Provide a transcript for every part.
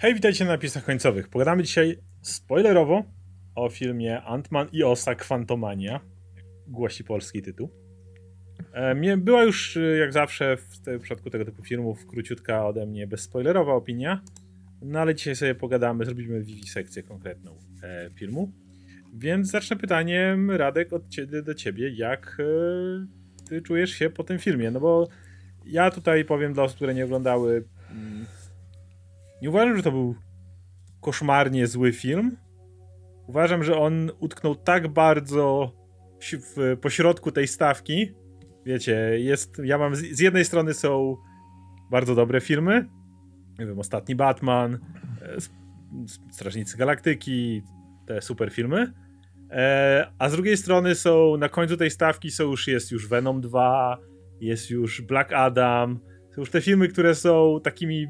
Hej, witajcie na napisach końcowych. Pogadamy dzisiaj spoilerowo o filmie Ant-Man i Osa Quantumania, głosi polski tytuł. E, była już, e, jak zawsze w, te, w przypadku tego typu filmów, króciutka ode mnie bezspoilerowa opinia, no ale dzisiaj sobie pogadamy, zrobimy sekcję konkretną e, filmu. Więc zacznę pytaniem, Radek, od ciebie do ciebie, jak e, ty czujesz się po tym filmie? No bo ja tutaj powiem dla osób, które nie oglądały mm, nie uważam, że to był koszmarnie zły film. Uważam, że on utknął tak bardzo w pośrodku tej stawki. Wiecie, jest. Ja mam. Z jednej strony są bardzo dobre filmy. Nie wiem, ostatni Batman, e, Strażnicy Galaktyki, te super filmy. E, a z drugiej strony są na końcu tej stawki są już jest już Venom 2, jest już Black Adam. Są już te filmy, które są takimi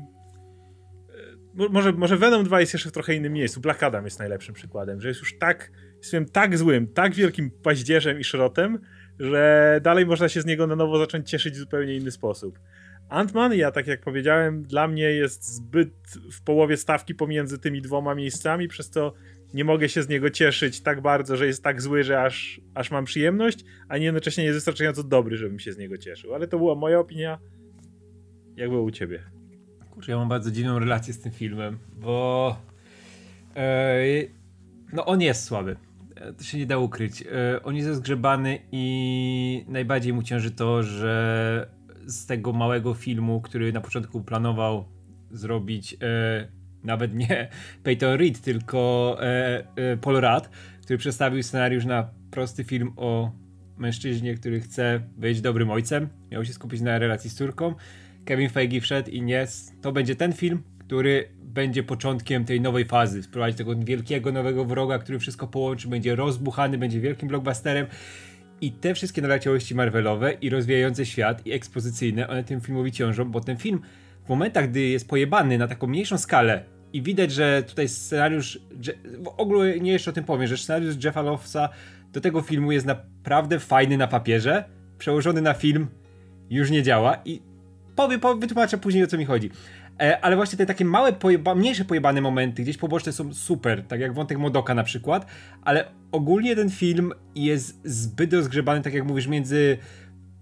może, może Venom 2 jest jeszcze w trochę innym miejscu. Black Adam jest najlepszym przykładem, że jest już tak, jest tak złym, tak wielkim paździerzem i szrotem, że dalej można się z niego na nowo zacząć cieszyć w zupełnie inny sposób. Ant-Man, ja tak jak powiedziałem, dla mnie jest zbyt w połowie stawki pomiędzy tymi dwoma miejscami, przez to nie mogę się z niego cieszyć tak bardzo, że jest tak zły, że aż, aż mam przyjemność, a jednocześnie nie jest wystarczająco dobry, żebym się z niego cieszył. Ale to była moja opinia. Jak było u ciebie? Kurczę, ja mam bardzo dziwną relację z tym filmem, bo e, no on jest słaby. E, to się nie da ukryć. E, on jest zgrzebany i najbardziej mu cięży to, że z tego małego filmu, który na początku planował zrobić nawet nie Peyton Reed, tylko Paul Rudd, który przedstawił scenariusz na prosty film o mężczyźnie, który chce być dobrym ojcem. Miał się skupić na relacji z córką Kevin Feige wszedł i nie, to będzie ten film, który będzie początkiem tej nowej fazy. Sprowadzi tego wielkiego nowego wroga, który wszystko połączy, będzie rozbuchany, będzie wielkim blockbusterem. I te wszystkie naleciałości Marvelowe i rozwijający świat i ekspozycyjne, one tym filmowi ciążą, bo ten film w momentach, gdy jest pojebany na taką mniejszą skalę i widać, że tutaj scenariusz, w ogóle nie jeszcze o tym powiem, że scenariusz Jeffa Lovesa do tego filmu jest naprawdę fajny na papierze, przełożony na film już nie działa i powiem, powiem, wytłumaczę później o co mi chodzi. E, ale właśnie te takie małe, pojeba, mniejsze pojebane momenty, gdzieś poboczne są super, tak jak wątek Modoka na przykład, ale ogólnie ten film jest zbyt rozgrzebany, tak jak mówisz, między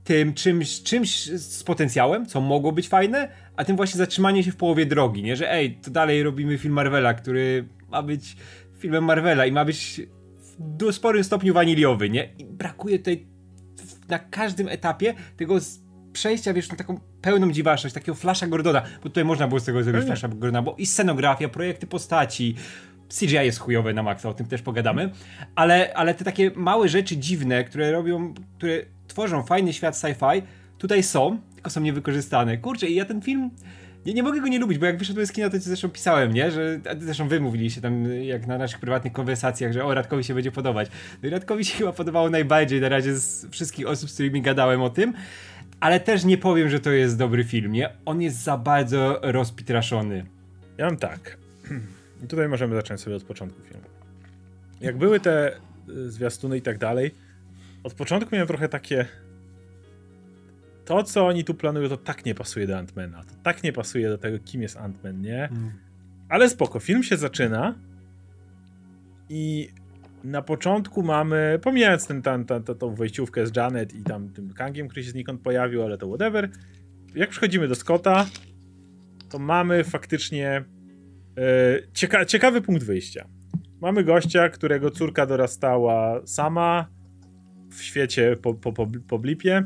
tym czymś, czymś z potencjałem, co mogło być fajne, a tym właśnie zatrzymanie się w połowie drogi, nie? Że ej, to dalej robimy film Marvela, który ma być filmem Marvela i ma być w sporym stopniu waniliowy, nie? I brakuje tutaj na każdym etapie tego przejścia, wiesz, na taką pełną dziwaczność, takiego flasza Gordona, bo tutaj można było z tego zrobić flasza Gordona, bo i scenografia, projekty postaci, CGI jest chujowe na maksa, o tym też pogadamy, ale, ale te takie małe rzeczy dziwne, które robią, które tworzą fajny świat sci-fi, tutaj są, tylko są niewykorzystane. Kurczę, i ja ten film... Nie, nie mogę go nie lubić, bo jak wyszedłem z kina, to zresztą pisałem, nie? Że, zresztą wy mówiliście tam, jak na naszych prywatnych konwersacjach, że o, Radkowi się będzie podobać. No i Radkowi się chyba podobało najbardziej na razie z wszystkich osób, z którymi gadałem o tym. Ale też nie powiem, że to jest dobry film, nie? On jest za bardzo rozpitraszony. Ja mam tak. I tutaj możemy zacząć sobie od początku filmu. Jak były te y, zwiastuny i tak dalej, od początku miałem trochę takie to, co oni tu planują, to tak nie pasuje do Antmana. To tak nie pasuje do tego, kim jest Antman, nie? Mm. Ale spoko, film się zaczyna i na początku mamy, pomijając ten, ten, ten, tą wejściówkę z Janet i tam tym Kangiem, który się znikąd pojawił, ale to whatever. Jak przechodzimy do Scotta, to mamy faktycznie yy, cieka ciekawy punkt wyjścia. Mamy gościa, którego córka dorastała sama w świecie po, po, po, po blipie,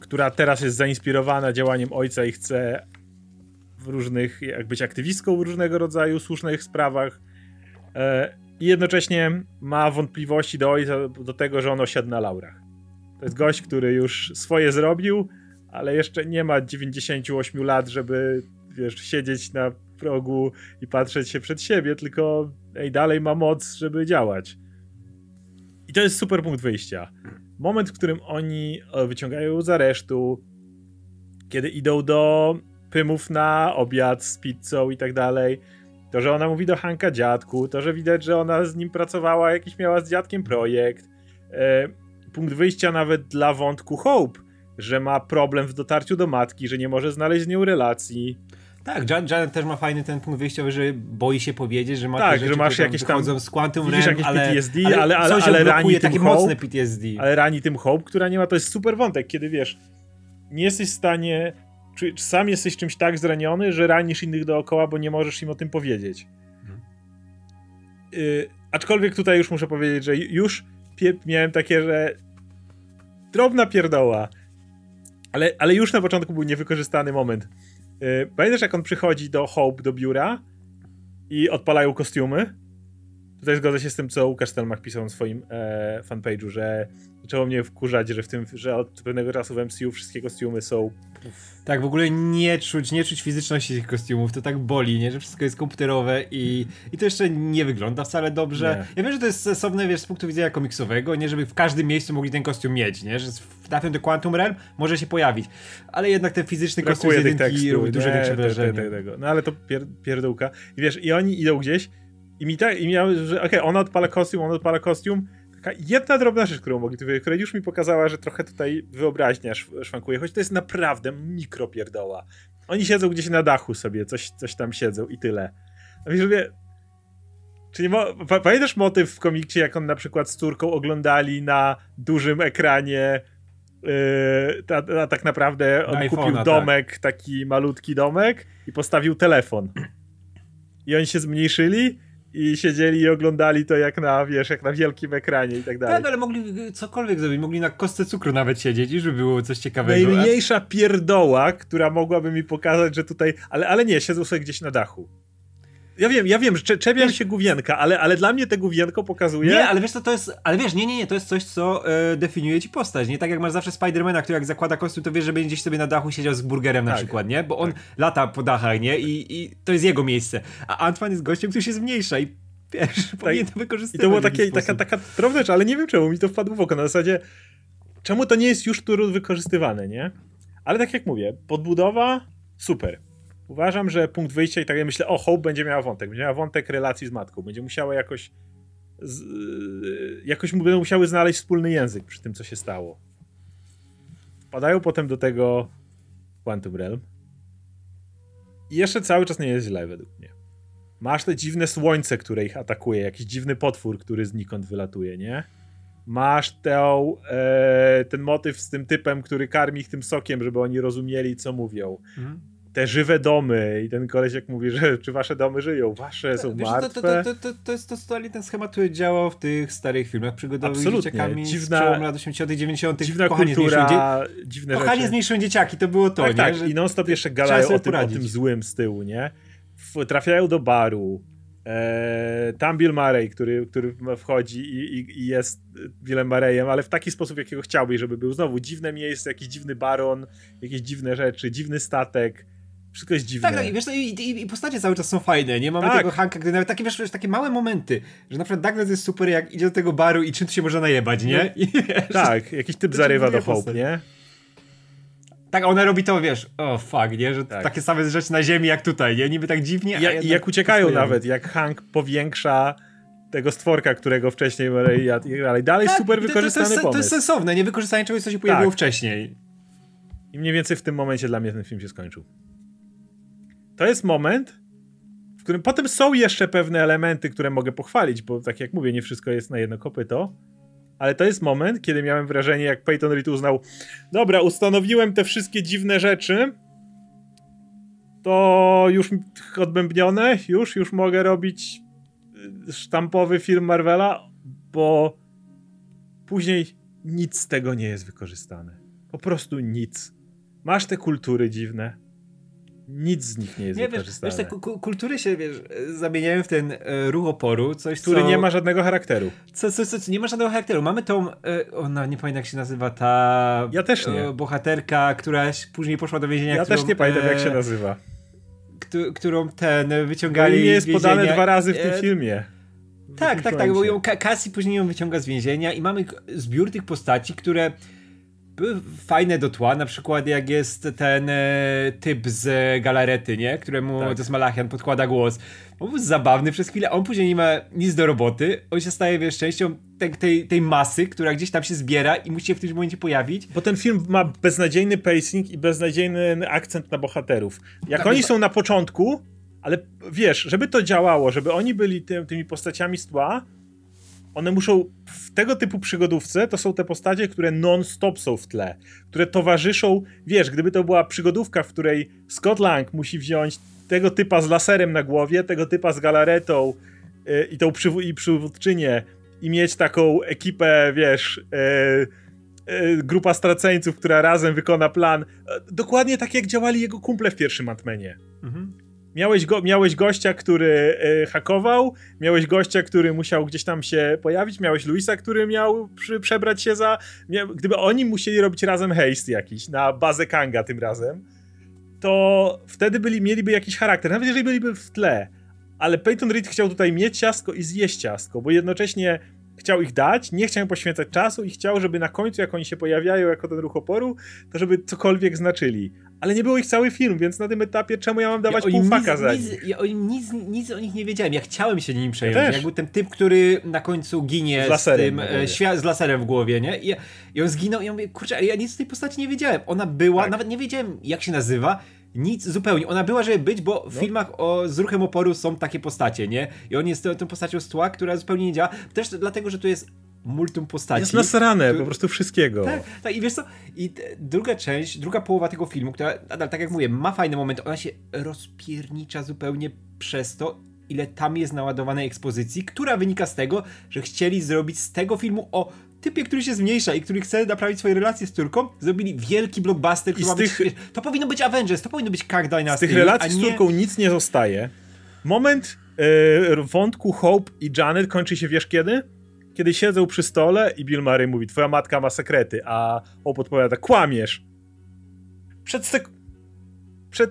która teraz jest zainspirowana działaniem ojca i chce w różnych, jak być aktywistką w różnego rodzaju słusznych sprawach. E, i jednocześnie ma wątpliwości do do tego, że on osiadł na laurach. To jest gość, który już swoje zrobił, ale jeszcze nie ma 98 lat, żeby wiesz, siedzieć na progu i patrzeć się przed siebie, tylko ej, dalej ma moc, żeby działać. I to jest super punkt wyjścia. Moment, w którym oni e, wyciągają z aresztu, kiedy idą do Pymów na obiad z pizzą i tak dalej to, że ona mówi do Hanka dziadku, to, że widać, że ona z nim pracowała, jakiś miała z dziadkiem projekt. E, punkt wyjścia nawet dla wątku Hope, że ma problem w dotarciu do matki, że nie może znaleźć z nią relacji. Tak, Jan, Janet też ma fajny ten punkt wyjściowy, że boi się powiedzieć, że ma Tak, te że rzeczy, masz jakieś tam- z Quantum widzisz jakieś ale, PTSD, ale, ale- ale- coś ale rani takie hope, mocne PTSD. ale rani tym hope, która nie ma, to jest super wątek, kiedy wiesz, nie jesteś w stanie, czy, sam jesteś czymś tak zraniony, że ranisz innych dookoła, bo nie możesz im o tym powiedzieć. Mhm. Y, aczkolwiek tutaj już muszę powiedzieć, że już miałem takie, że drobna pierdoła, ale, ale już na początku był niewykorzystany moment. Y, pamiętasz, jak on przychodzi do Hope, do biura i odpalają kostiumy? Tutaj zgodzę się z tym, co Łukasz Stelmach pisał na swoim e, fanpage'u, że zaczęło mnie wkurzać, że w tym, że od pewnego czasu w MCU wszystkie kostiumy są Tak, w ogóle nie czuć, nie czuć fizyczności tych kostiumów, to tak boli, nie? Że wszystko jest komputerowe i, i to jeszcze nie wygląda wcale dobrze. Nie. Ja wiem, że to jest sensowne, wiesz, z punktu widzenia komiksowego, nie? Żeby w każdym miejscu mogli ten kostium mieć, nie? Że trafią do Quantum Realm, może się pojawić. Ale jednak ten fizyczny kostium z brakuje jedynki robi dużo większe wrażenie. No ale to pier, pierdółka. I wiesz, i oni idą gdzieś i mi tak, i miały, że okej, ona odpala kostium, on odpala kostium. Taka jedna drobna rzecz, którą mogli tu która już mi pokazała, że trochę tutaj wyobraźnia szw- szwankuje, choć to jest naprawdę mikropierdoła. Oni siedzą gdzieś na dachu sobie, coś, coś tam siedzą i tyle. A wiesz, że czy nie mo- pa- pamiętasz motyw w komiksie, jak on na przykład z córką oglądali na dużym ekranie yy, ta, ta, tak naprawdę on Na kupił iPhone'a, tak. domek, taki malutki domek i postawił telefon. I oni się zmniejszyli i siedzieli i oglądali to jak na, wiesz, jak na wielkim ekranie i tak dalej. Tak, ale mogli cokolwiek zrobić, mogli na kostce cukru nawet siedzieć i żeby było coś ciekawego. Najmniejsza pierdoła, która mogłaby mi pokazać, że tutaj. Ale, ale nie, siedzą sobie gdzieś na dachu. Ja wiem, ja wiem, że cze- czepiam się główienka, ale, ale dla mnie te główienko pokazuje. Nie, ale wiesz co, to jest, ale wiesz, nie, nie, nie, to jest coś, co e, definiuje ci postać, nie? Tak jak masz zawsze Spidermana, który jak zakłada kostium, to wiesz, że będzie gdzieś sobie na dachu siedział z burgerem na Tak, przykład, nie? Bo on lata po dachach, nie? I, I to jest jego miejsce. A Antwan jest gościem, który się zmniejsza i wiesz, powinien to I wykorzystywać. to było takie, taka, taka drobna rzecz, ale nie wiem czemu mi to wpadło w oko. Na zasadzie, czemu to nie jest już tu wykorzystywane, nie? Ale tak jak mówię, podbudowa super. Uważam, że punkt wyjścia i tak ja myślę, o, Hope będzie miała wątek, będzie miała wątek relacji z matką, będzie musiała jakoś z, jakoś mu będą musiały znaleźć wspólny język przy tym, co się stało. Wpadają potem do tego Quantum Realm i jeszcze cały czas nie jest źle według mnie. Masz te dziwne słońce, które ich atakuje, jakiś dziwny potwór, który znikąd wylatuje, nie? Masz tę, e, ten motyw z tym typem, który karmi ich tym sokiem, żeby oni rozumieli, co mówią. Mhm. Te żywe domy i ten koleś jak mówi, że czy wasze domy żyją, wasze są Wiesz, martwe. to, to, to, to, to jest to totalnie ten schemat, który działał w tych starych filmach przygodowych z Absolutnie. dzieciakami Dziwna- z przełomu lat 80 90 Dziwna kochanie kultura, dziwne Kochanie rzeczy. zmniejszyły dzieciaki, to było to, tak, nie? tak. Że- I non-stop jeszcze trzeba gadają sobie o tym, o tym złym z tyłu, nie? W, trafiają do baru. E, tam Bill Murray, który, który wchodzi i, i, i jest Billem Murrayem, ale w taki sposób, jakiego chciałbyś, żeby był. Znowu dziwne miejsce, jakiś dziwny baron, jakieś dziwne rzeczy, dziwny statek. Wszystko jest dziwne. Tak, tak, i wiesz, co, i, i, i postacie cały czas są fajne, nie? Mamy Tak. tego Hanka, gdy nawet takie, wiesz, wiesz, takie małe momenty, że na przykład Douglas jest super, jak idzie do tego baru i czym tu się można najebać, nie? I, wiesz, Tak, jakiś typ To zarywa do Hope, nie? tak, ona robi to, wiesz, o fuck, nie? Że Tak. takie same rzeczy na ziemi jak tutaj, nie? Niby tak dziwnie, I, a jak- jednak I jak uciekają nawet, jak Hank powiększa tego stworka, którego wcześniej Murray jadł i tak dalej. Dalej Tak, super to- to, wykorzystany to, jest, pomysł. to jest sensowne, nie wykorzystanie czegoś, co się pojawiło Tak. wcześniej. I mniej więcej w tym momencie dla mnie ten film się skończył. To jest moment, w którym potem są jeszcze pewne elementy, które mogę pochwalić, bo tak jak mówię, nie wszystko jest na jedno kopyto. Ale to jest moment, kiedy miałem wrażenie, jak Peyton Reed uznał, dobra, ustanowiłem te wszystkie dziwne rzeczy, to już odbębnione, już, już mogę robić y, sztampowy film Marvela, bo później nic z tego nie jest wykorzystane. Po prostu nic. Masz te kultury dziwne. Nic z nich nie jest Nie, wiesz, wykorzystane. wiesz te ku- ku- kultury się, wiesz, zamieniają w ten e, ruch oporu, coś, który co... nie ma żadnego charakteru. Co, co, co, co, nie ma żadnego charakteru. Mamy tą, e, ona nie pamiętam jak się nazywa, ta Ja też nie. E, bohaterka, która później poszła do więzienia. Ja którą, też nie pamiętam, jak się e, nazywa. którą ten e, No wyciągali i nie jest więzienia. podane dwa razy w tym E, filmie. W Tak, tak, tak, bo ją Cassie później ją wyciąga z więzienia i mamy zbiór tych postaci, które były fajne do tła, na przykład jak jest ten e, typ z galarety, nie? Któremu tak. to jest Malachian, podkłada głos. On był zabawny przez chwilę, on później nie ma nic do roboty, on się staje, wiesz, częścią tej, tej, tej masy, która gdzieś tam się zbiera i musi się w tym momencie pojawić. Bo ten film ma beznadziejny pacing i beznadziejny akcent na bohaterów. Jak tak, oni są na początku, ale wiesz, żeby to działało, żeby oni byli tym, tymi postaciami z tła, one muszą w tego typu przygodówce to są te postacie, które non-stop są w tle, które towarzyszą, wiesz, gdyby to była przygodówka, w której Scott Lang musi wziąć tego typa z laserem na głowie, tego typa z galaretą yy, i tą i przywódczynię i mieć taką ekipę, wiesz, yy, yy, grupa straceńców, która razem wykona plan. Dokładnie tak jak działali jego kumple w pierwszym Antmenie. Mhm. Miałeś, go, miałeś gościa, który y, hakował, miałeś gościa, który musiał gdzieś tam się pojawić, miałeś Luisa, który miał przy, przebrać się za... Mia, gdyby oni musieli robić razem haste jakiś, na bazę Kanga tym razem, to wtedy byli, mieliby jakiś charakter, nawet jeżeli byliby w tle. Ale Peyton Reed chciał tutaj mieć ciastko i zjeść ciastko, bo jednocześnie chciał ich dać, nie chciał im poświęcać czasu i chciał, żeby na końcu, jak oni się pojawiają jako ten ruch oporu, to żeby cokolwiek znaczyli ale nie było ich cały film, więc na tym etapie czemu ja mam dawać ja pół faka za nic, ja o nic, nic o nich nie wiedziałem. Ja chciałem się nim przejąć. Ja jak był ten typ, który na końcu ginie z, laserem z tym, e, z laserem w głowie, nie? I, I, on zginął i ja mówię, kurczę, ja nic z tej postaci nie wiedziałem. Ona była, tak. nawet nie wiedziałem jak się nazywa, nic zupełnie. Ona była, żeby być, bo w no. filmach o, z ruchem oporu są takie postacie, nie? I on jest tą, tą postacią z tła, która zupełnie nie działa. Też dlatego, że tu jest multum postaci. Jest nasrane tu... po prostu wszystkiego. Tak, tak, i wiesz co, i druga część, druga połowa tego filmu, która nadal, tak jak mówię, ma fajne momenty, ona się rozpiernicza zupełnie przez to, ile tam jest naładowanej ekspozycji, która wynika z tego, że chcieli zrobić z tego filmu o typie, który się zmniejsza i który chce naprawić swoje relacje z córką, zrobili wielki blockbuster, który tych... być, To powinno być Avengers, to powinno być Kang Dynasty. Z tych relacji nie... z córką nic nie zostaje. Moment yy, wątku Hope i Janet kończy się wiesz kiedy? Kiedy siedzą przy stole i Bill Murray mówi, twoja matka ma sekrety, a Hope odpowiada, kłamiesz. Przed sek... Przed,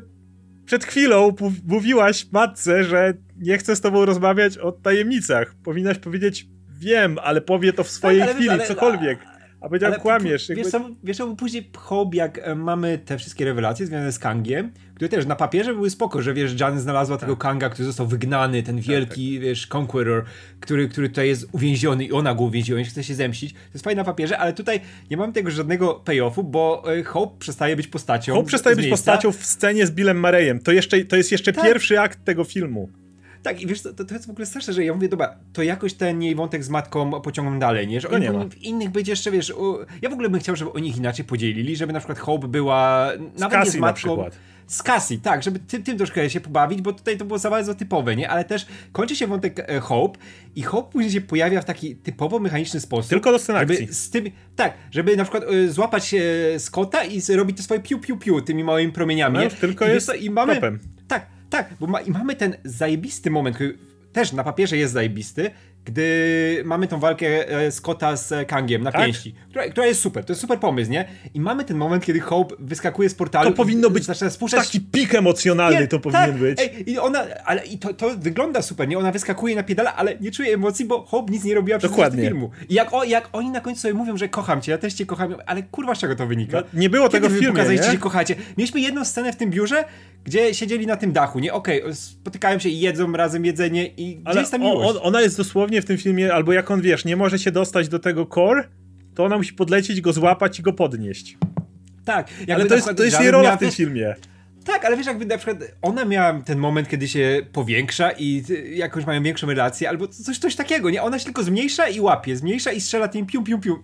przed chwilą mówiłaś matce, że nie chce z tobą rozmawiać o tajemnicach. Powinnaś powiedzieć, wiem, ale powie to w swojej tak, ale, chwili, ale, cokolwiek. A powiedział, kłamiesz. Wiesz, jakby... wiesz, co, później Hope, jak e, mamy te wszystkie rewelacje związane z Kangiem, które też na papierze były spoko, że wiesz, Jan znalazła tak. tego Kanga, który został wygnany, ten tak, wielki, tak, wiesz, Conqueror, który, który tutaj jest uwięziony i ona go uwięziła i chce się zemścić. To jest fajne na papierze, ale tutaj nie mamy tego żadnego payoffu, bo e, Hope przestaje być postacią. Hope przestaje być postacią w scenie z Billem Murrayem. To, jeszcze, to jest jeszcze tak. pierwszy akt tego filmu. Tak, i wiesz, to, to jest w ogóle straszne, że ja mówię, dobra, to jakoś ten jej wątek z matką pociągną dalej, nie? Że oni nie w innych być jeszcze, wiesz, u... ja w ogóle bym chciał, żeby o nich inaczej podzielili, żeby na przykład Hope była nawet nie z matką. Z Cassie, tak, żeby tym, tym troszkę się pobawić, bo tutaj to było za bardzo typowe, nie? Ale też kończy się wątek e, Hope i Hope później się pojawia w taki typowo mechaniczny sposób. Tylko do sceny żeby z tym, Tak, żeby na przykład y, złapać y, Scotta i robić to swoje piu piu piu tymi małymi promieniami. No, tylko I jest i mamy, Tak, tak, bo ma, i mamy ten zajebisty moment, który też na papierze jest zajebisty, gdy mamy tą walkę e, Scotta z Kangiem na tak? pięści, która, która, jest super, to jest super pomysł, nie? I mamy ten moment, kiedy Hope wyskakuje z portalu. To powinno być spuszczać... taki pik emocjonalny, nie, to powinien tak, być. Ej, I ona, ale i to, to wygląda super, nie? Ona wyskakuje na piedala, ale nie czuje emocji, bo Hope nic nie robiła przez Dokładnie. filmu. I jak, o, jak oni na końcu sobie mówią, że kocham cię, ja też cię kocham, ale kurwa z czego to wynika? No, nie było Kiedy tego w filmie, pokazaliście, że kochacie. Mieliśmy jedną scenę w tym biurze, gdzie siedzieli na tym dachu, nie? Okej, okay, spotykają się i jedzą razem jedzenie i gdzie Ale jest ta miłość? On, ona jest dosłownie w tym filmie, albo jak on, wiesz, nie może się dostać do tego core, to ona musi podlecieć, go złapać i go podnieść. Tak. Ale to jest, to jest jej rola w tym filmie. Tak, ale wiesz, jakby na przykład ona miała ten moment, kiedy się powiększa i jakoś mają większą relację, albo coś, coś takiego, nie? Ona się tylko zmniejsza i łapie, zmniejsza i strzela tym piu, piu, piu.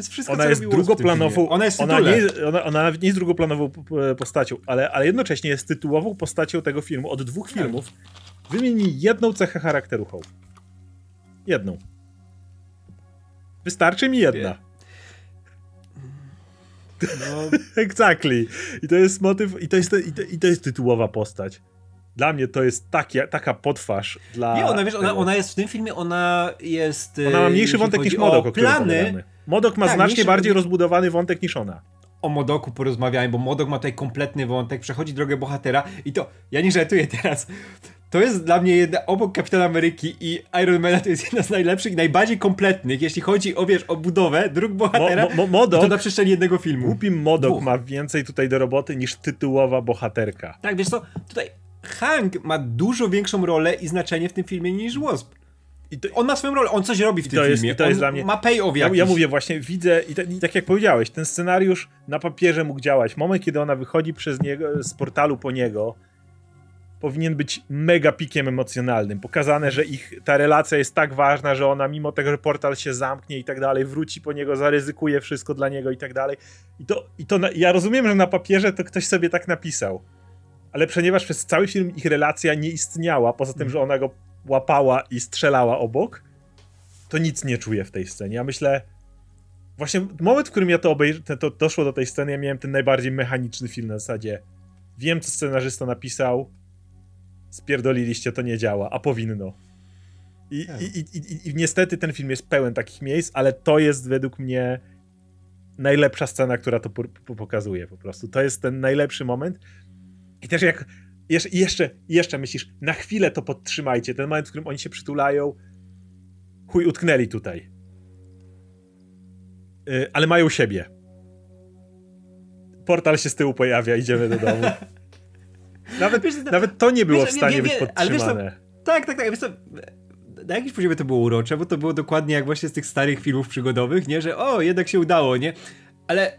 To jest wszystko, ona co jest drugoplanową. Ona jest ona nie, ona, ona nawet nie jest drugoplanową postacią, ale, ale jednocześnie jest tytułową postacią tego filmu. Od dwóch tak. filmów wymień mi jedną cechę charakteru Hope. Jedną. Wystarczy mi jedna. No. exactly. I to jest motyw, i to jest, i to, i to jest tytułowa postać. Dla mnie to jest taki, taka potwarz dla. Nie, ona wiesz, ona, ona jest w tym filmie, ona jest. Ona ma mniejszy wątek niż Modok, o plany. Modok ma tak, znacznie bardziej rozbudowany wątek niż ona. O Modoku porozmawiałem, bo Modok ma tutaj kompletny wątek, przechodzi drogę bohatera i to, ja nie żartuję teraz, to jest dla mnie jedna, obok Kapitana Ameryki i Iron Mana to jest jedna z najlepszych, najbardziej kompletnych, jeśli chodzi o, wiesz, o budowę dróg bohatera, mo, mo, Modok, to na przestrzeni jednego filmu. Głupim Modok ma więcej tutaj do roboty niż tytułowa bohaterka. Tak, wiesz co, tutaj Hank ma dużo większą rolę i znaczenie w tym filmie niż Wasp. To, on ma swoją rolę, on coś robi w tym to jest, filmie. To jest on dla mnie. Ma payoff ja, ja mówię właśnie, widzę i, te, i, tak jak powiedziałeś, ten scenariusz na papierze mógł działać. Moment, kiedy ona wychodzi przez niego, z portalu po niego, powinien być mega pikiem emocjonalnym. Pokazane, że ich ta relacja jest tak ważna, że ona mimo tego, że portal się zamknie i tak dalej, wróci po niego, zaryzykuje wszystko dla niego i tak dalej. I to, i to na, ja rozumiem, że na papierze to ktoś sobie tak napisał. Ale ponieważ przez cały film ich relacja nie istniała, poza tym, że ona go łapała i strzelała obok, to nic nie czuję w tej scenie. Ja myślę, właśnie moment, w którym ja to obejrzałem, to doszło do tej sceny, ja miałem ten najbardziej mechaniczny film na zasadzie. Wiem, co scenarzysta napisał, spierdoliliście, to nie działa, a powinno. I, tak. i, i, i, I, niestety ten film jest pełen takich miejsc, ale to jest według mnie najlepsza scena, która to po, po pokazuje po prostu. To jest ten najlepszy moment. I też jak jeszcze, jeszcze, jeszcze myślisz, na chwilę to podtrzymajcie, ten moment, w którym oni się przytulają, chuj, utknęli tutaj. Yy, ale mają siebie. Portal się z tyłu pojawia, idziemy do domu. Nawet, wiesz, to, nawet to nie było wiesz, w stanie wie, wie, być podtrzymane. Tak, tak, tak. Wiesz, na jakimś poziomie to było urocze, bo to było dokładnie jak właśnie z tych starych filmów przygodowych, nie? Że o, jednak się udało, nie? Ale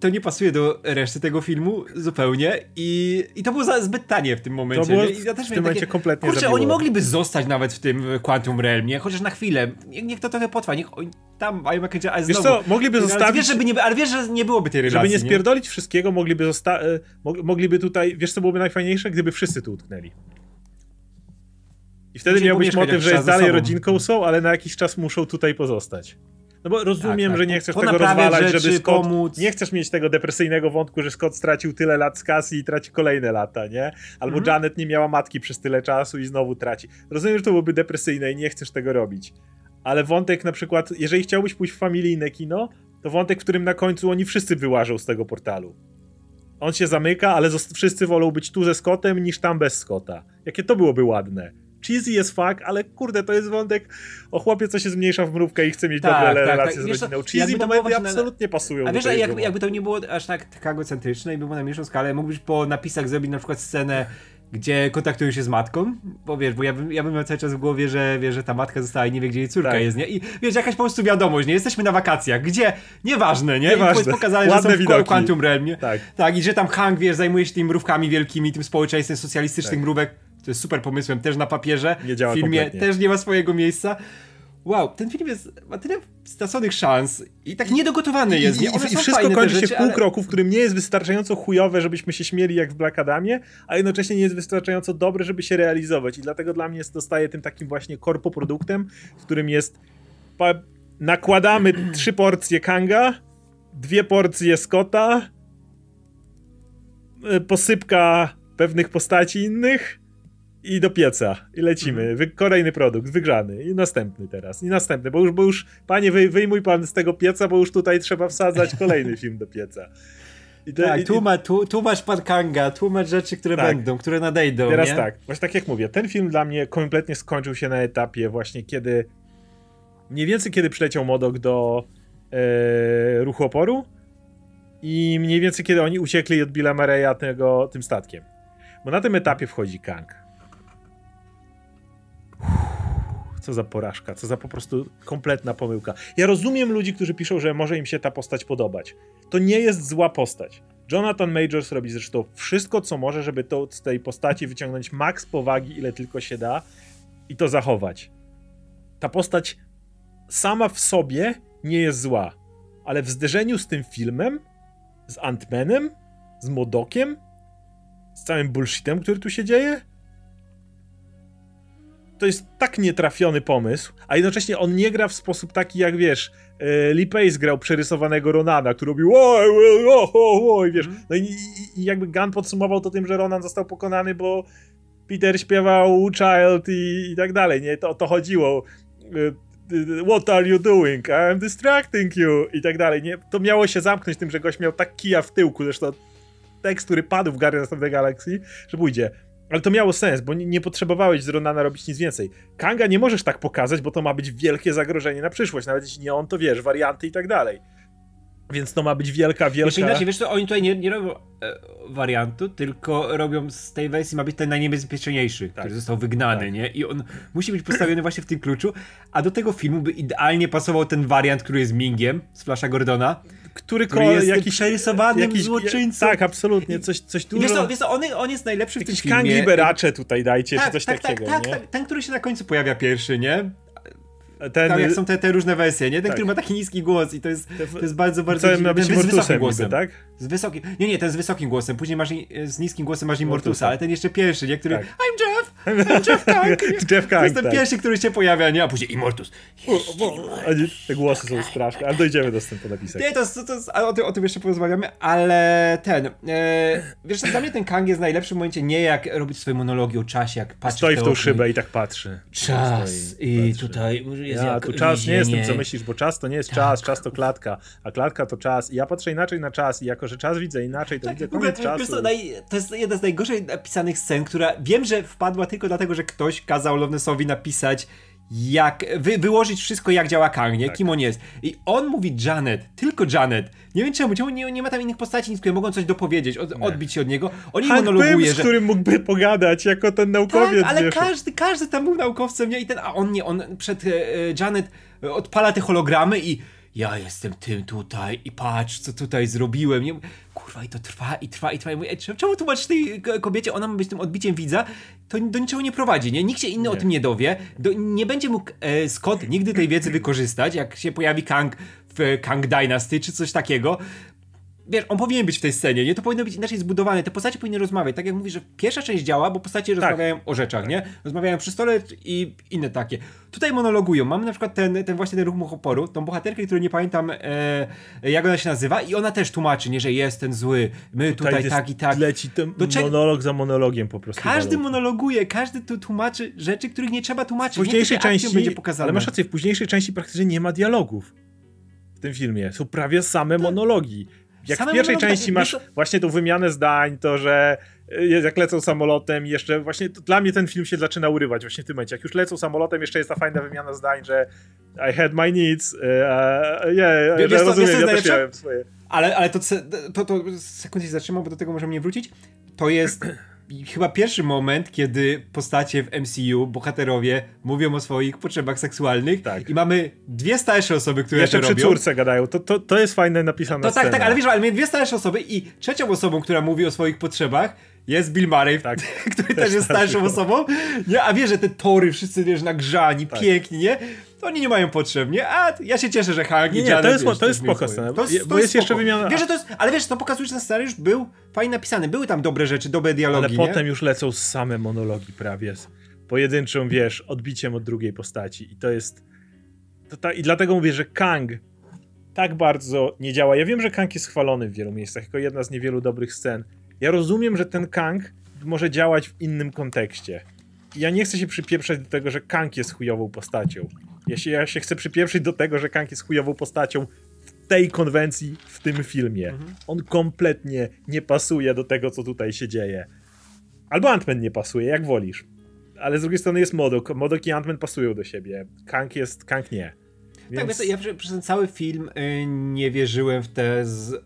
to nie pasuje do reszty tego filmu zupełnie i, i to było za, zbyt tanie w tym momencie. To było? I ja też w tym momencie takie, kompletnie Kurczę, zabiło. oni mogliby zostać nawet w tym Quantum Realm, nie? Chociaż na chwilę. Niech, to trochę potrwa, niech oni tam mają jakieś... Ale wiesz co, mogliby ale zostawić... Wiesz, żeby nie, ale wiesz, że nie byłoby tej relacji, Żeby nie spierdolić nie? wszystkiego, mogliby zosta... E, mogliby tutaj... Wiesz co byłoby najfajniejsze? Gdyby wszyscy tu utknęli. I wtedy miałbyś motyw, że jest dalej rodzinką są, ale na jakiś czas muszą tutaj pozostać. No bo rozumiem, tak, tak. że nie chcesz tego rozwalać, rzeczy, żeby Scott... Pomóc. Nie chcesz mieć tego depresyjnego wątku, że Scott stracił tyle lat z kasy i traci kolejne lata, nie? Albo mhm. Janet nie miała matki przez tyle czasu i znowu traci. Rozumiem, że to byłoby depresyjne i nie chcesz tego robić. Ale wątek na przykład, jeżeli chciałbyś pójść w familijne kino, to wątek, w którym na końcu oni wszyscy wyłażą z tego portalu. On się zamyka, ale wszyscy wolą być tu ze Scottem niż tam bez Scotta. Jakie to byłoby ładne cheesy jest fuck, ale kurde, to jest wątek o chłopie, co się zmniejsza w mrówkę i chce mieć tak, dobre tak, relacje tak. z rodziną. Cheesy momenty absolutnie pasują A wiesz, jakby, jakby to nie było aż tak kagocentryczne i było na mniejszą skalę, mógłbyś po napisach zrobić na przykład scenę gdzie kontaktują się z matką, bo wiesz, bo ja bym, ja bym miał cały czas w głowie, że, wie, że ta matka została i nie wie, gdzie jej córka tak. jest, nie? I wiesz, jakaś po prostu wiadomość, nie? Jesteśmy na wakacjach, gdzie? Nieważne, nie? Nieważne. I pokazane, że są w Quantum Realm, nie? Tak. tak. I że tam Hank, wiesz, zajmuje się tymi mrówkami wielkimi, tym społeczeństwem socjalistycznych tak. mrówek, to jest super pomysłem, też na papierze. Nie działa w filmie kompletnie. też nie ma swojego miejsca. Wow, ten film jest, ma tyle straconych szans i tak niedogotowany jest. Nie? I, i, i wszystko kończy się w pół ale... kroku, w którym nie jest wystarczająco chujowe, żebyśmy się śmieli jak w Black Adamie, a jednocześnie nie jest wystarczająco dobre, żeby się realizować. I dlatego dla mnie dostaje tym takim właśnie korpoproduktem, w którym jest nakładamy trzy porcje Kanga, dwie porcje Scotta, e, posypka pewnych postaci innych i do pieca. I lecimy. Mhm. Wy, kolejny produkt, wygrzany. I następny teraz. I następny. Bo już, bo już panie, wy, wyjmuj pan z tego pieca, bo już tutaj trzeba wsadzać kolejny film do pieca. I te, tak, i, tłumacz pan Kanga, tłumacz rzeczy, które tak. będą, które nadejdą. Teraz nie? tak, właśnie tak jak mówię, ten film dla mnie kompletnie skończył się na etapie właśnie kiedy mniej więcej kiedy przyleciał Modok do e, ruchu oporu i mniej więcej kiedy oni uciekli od Billa tego, tym statkiem. Bo na tym etapie wchodzi Kang. Co za porażka, co za po prostu kompletna pomyłka. Ja rozumiem ludzi, którzy piszą, że może im się ta postać podobać. To nie jest zła postać. Jonathan Majors robi zresztą wszystko, co może, żeby to, z tej postaci wyciągnąć maks powagi, ile tylko się da i to zachować. Ta postać sama w sobie nie jest zła, ale w zderzeniu z tym filmem, z Ant-Manem, z Modokiem, z całym bullshitem, który tu się dzieje, to jest tak nietrafiony pomysł, a jednocześnie on nie gra w sposób taki jak wiesz, e, Lee Pace grał przerysowanego Ronana, który robił oj, oj, oj, oj, wiesz, mhm. no i, i, jakby Gunn podsumował to tym, że Ronan został pokonany, bo Peter śpiewał Child i, i tak dalej, nie, to to chodziło. E, what are you doing? I'm distracting you i tak dalej, nie, to miało się zamknąć tym, że gość miał tak kija w tyłku, zresztą tekst, który padł w Guardians of the Galaxy, że pójdzie Ale to miało sens, bo nie, nie potrzebowałeś z Ronana robić nic więcej. Kanga nie możesz tak pokazać, bo to ma być wielkie zagrożenie na przyszłość. Nawet jeśli nie on, to wiesz, warianty i tak dalej. Więc to ma być wielka, wielka... Jeszcze inaczej, wiesz co, oni tutaj nie, nie robią e, wariantu, tylko robią z tej wersji ma być ten najniebezpieczniejszy, tak. który został wygnany, tak. nie? I on musi być postawiony właśnie w tym kluczu, a do tego filmu by idealnie pasował ten wariant, który jest Mingiem z Flasha Gordona, który, który jest jakiś przerysowanym jakiś, złoczyńcą. Tak, absolutnie, coś, coś dużo... Wiesz co, wiesz co on, on jest najlepszy w tym filmie. Jakiś tutaj dajcie, tak, czy coś tak, takiego, tak, tak nie? Tak, ten, który się na końcu pojawia pierwszy, nie? Ten... Tam jak są te, te różne wersje, nie? Ten, tak. który ma taki niski głos i to jest, to jest bardzo, bardzo... Co ma być z wysokim głosem, tak? Z wysokim... Nie, nie, ten z wysokim głosem. Później masz z niskim głosem masz Immortusa, ale ten jeszcze pierwszy, nie? Który... Tak. I'm Jeff! I'm Jeff Kang! Jeff Kang, To jest ten tak. pierwszy, który się pojawia, nie? A później Immortus. Te głosy są straszne, ale dojdziemy do tego napisać. Nie, to, to jest, o, tym, o tym jeszcze porozmawiamy, ale ten... E, wiesz, dla mnie ten Kang jest w najlepszym momencie nie jak robić swoje monologi o czasie, jak patrzy Stoi w tą szybę i tak patrzy. Czas i tutaj jest ja, tu czas nie jest tym, co myślisz, bo czas to nie jest tak. czas, czas to klatka, a klatka to czas. I ja patrzę inaczej na czas i jako, że czas widzę inaczej, to tak, widzę koniec czasu. To, to jest jedna z najgorzej napisanych scen, która wiem, że wpadła tylko dlatego, że ktoś kazał Lovnesowi napisać jak, wy, wyłożyć wszystko jak działa Kang, nie? Tak. Kim on jest. I on mówi Janet, tylko Janet. Nie wiem czemu, czemu nie, nie ma tam innych postaci, nic, które mogą coś dopowiedzieć, od, odbić się od niego. On Hank monologuje, że... z którym mógłby pogadać jako ten naukowiec. Tak, ale każdy, każdy tam był naukowcem, nie? I ten, a on nie, on przed e, e Janet odpala te hologramy i ja jestem tym tutaj i patrz, co tutaj zrobiłem. Nie? Kurwa, i to trwa, i trwa, i trwa. I mówię, czemu tłumaczysz tej kobiecie, ona ma być tym odbiciem widza? To do niczego nie prowadzi, nie? Nikt się inny nie. o tym nie dowie. Do, nie będzie mógł e, Scott nigdy tej wiedzy wykorzystać, jak się pojawi Kang w Kang Dynasty czy coś takiego, wiesz, on powinien być w tej scenie, nie? To powinno być inaczej zbudowane. Te postacie powinny rozmawiać. Tak jak mówisz, że pierwsza część działa, bo postacie tak. rozmawiają o rzeczach, nie? Rozmawiają przy stole i inne takie. Tutaj monologują. Mamy na przykład ten, ten właśnie ten ruch oporu, tą bohaterkę, którą nie pamiętam e, jak ona się nazywa i ona też tłumaczy, nie? Że jest ten zły. My tutaj, tutaj tak i tak. Leci ten monolog za monologiem po prostu. Każdy monologuje, każdy tu tłumaczy rzeczy, których nie trzeba tłumaczyć. W późniejszej części będzie pokazane. Ale masz rację, w późniejszej części praktycznie nie ma dialogów w tym filmie. Są prawie same tak. monologi jak Same w pierwszej części masz to... właśnie tą wymianę zdań, to że y, jak lecą samolotem jeszcze właśnie dla mnie ten film się zaczyna urywać właśnie w tym momencie. Jak już lecą samolotem, jeszcze jest ta fajna wymiana zdań, że I had my needs, uh, yeah, wiesz, że rozumiem, ja też miałem swoje. Ale, ale to, to, to sekundę się zatrzymam, bo do tego możemy nie wrócić. To jest chyba pierwszy moment, kiedy postacie w MCU, bohaterowie, mówią o swoich potrzebach seksualnych tak. i mamy dwie starsze osoby, które Jeszcze to przy córce gadają. To, to, to jest fajne napisane To tak, tak, ale wiesz, ale mamy dwie starsze osoby i trzecią osobą, która mówi o swoich potrzebach jest Bill Murray, tak. który też, też jest starszą osobą. Nie, a wiesz, że te tory wszyscy, wiesz, nagrzani, tak. pięknie, nie? Oni nie mają potrzeb, nie? A ja się cieszę, że Hank nie, i Janet, to jest, wiesz, to jest spoko scena, to jest, bo jest, jeszcze wymiana... Wiesz, że to jest, ale wiesz, to pokazuje, że ten scenariusz był fajnie napisany, były tam dobre rzeczy, dobre dialogi, Ale nie? potem już lecą same monologi prawie z pojedynczą, wiesz, odbiciem od drugiej postaci i to jest... To ta, I dlatego mówię, że Kang tak bardzo nie działa. Ja wiem, że Kang jest chwalony w wielu miejscach, jako jedna z niewielu dobrych scen. Ja rozumiem, że ten Kang może działać w innym kontekście. Ja nie chcę się przypieprzać do tego, że Kang jest chujową postacią. Ja się, ja się chcę przypieprzyć do tego, że Kang jest chujową postacią w tej konwencji, w tym filmie. Mhm. On kompletnie nie pasuje do tego, co tutaj się dzieje. Albo Ant-Man nie pasuje, jak wolisz. Ale z drugiej strony jest Modok. Modok i Ant-Man pasują do siebie. Kang jest, Kang nie. Tak, Więc... Tak, ja przez ten cały film y, nie wierzyłem w te z, y,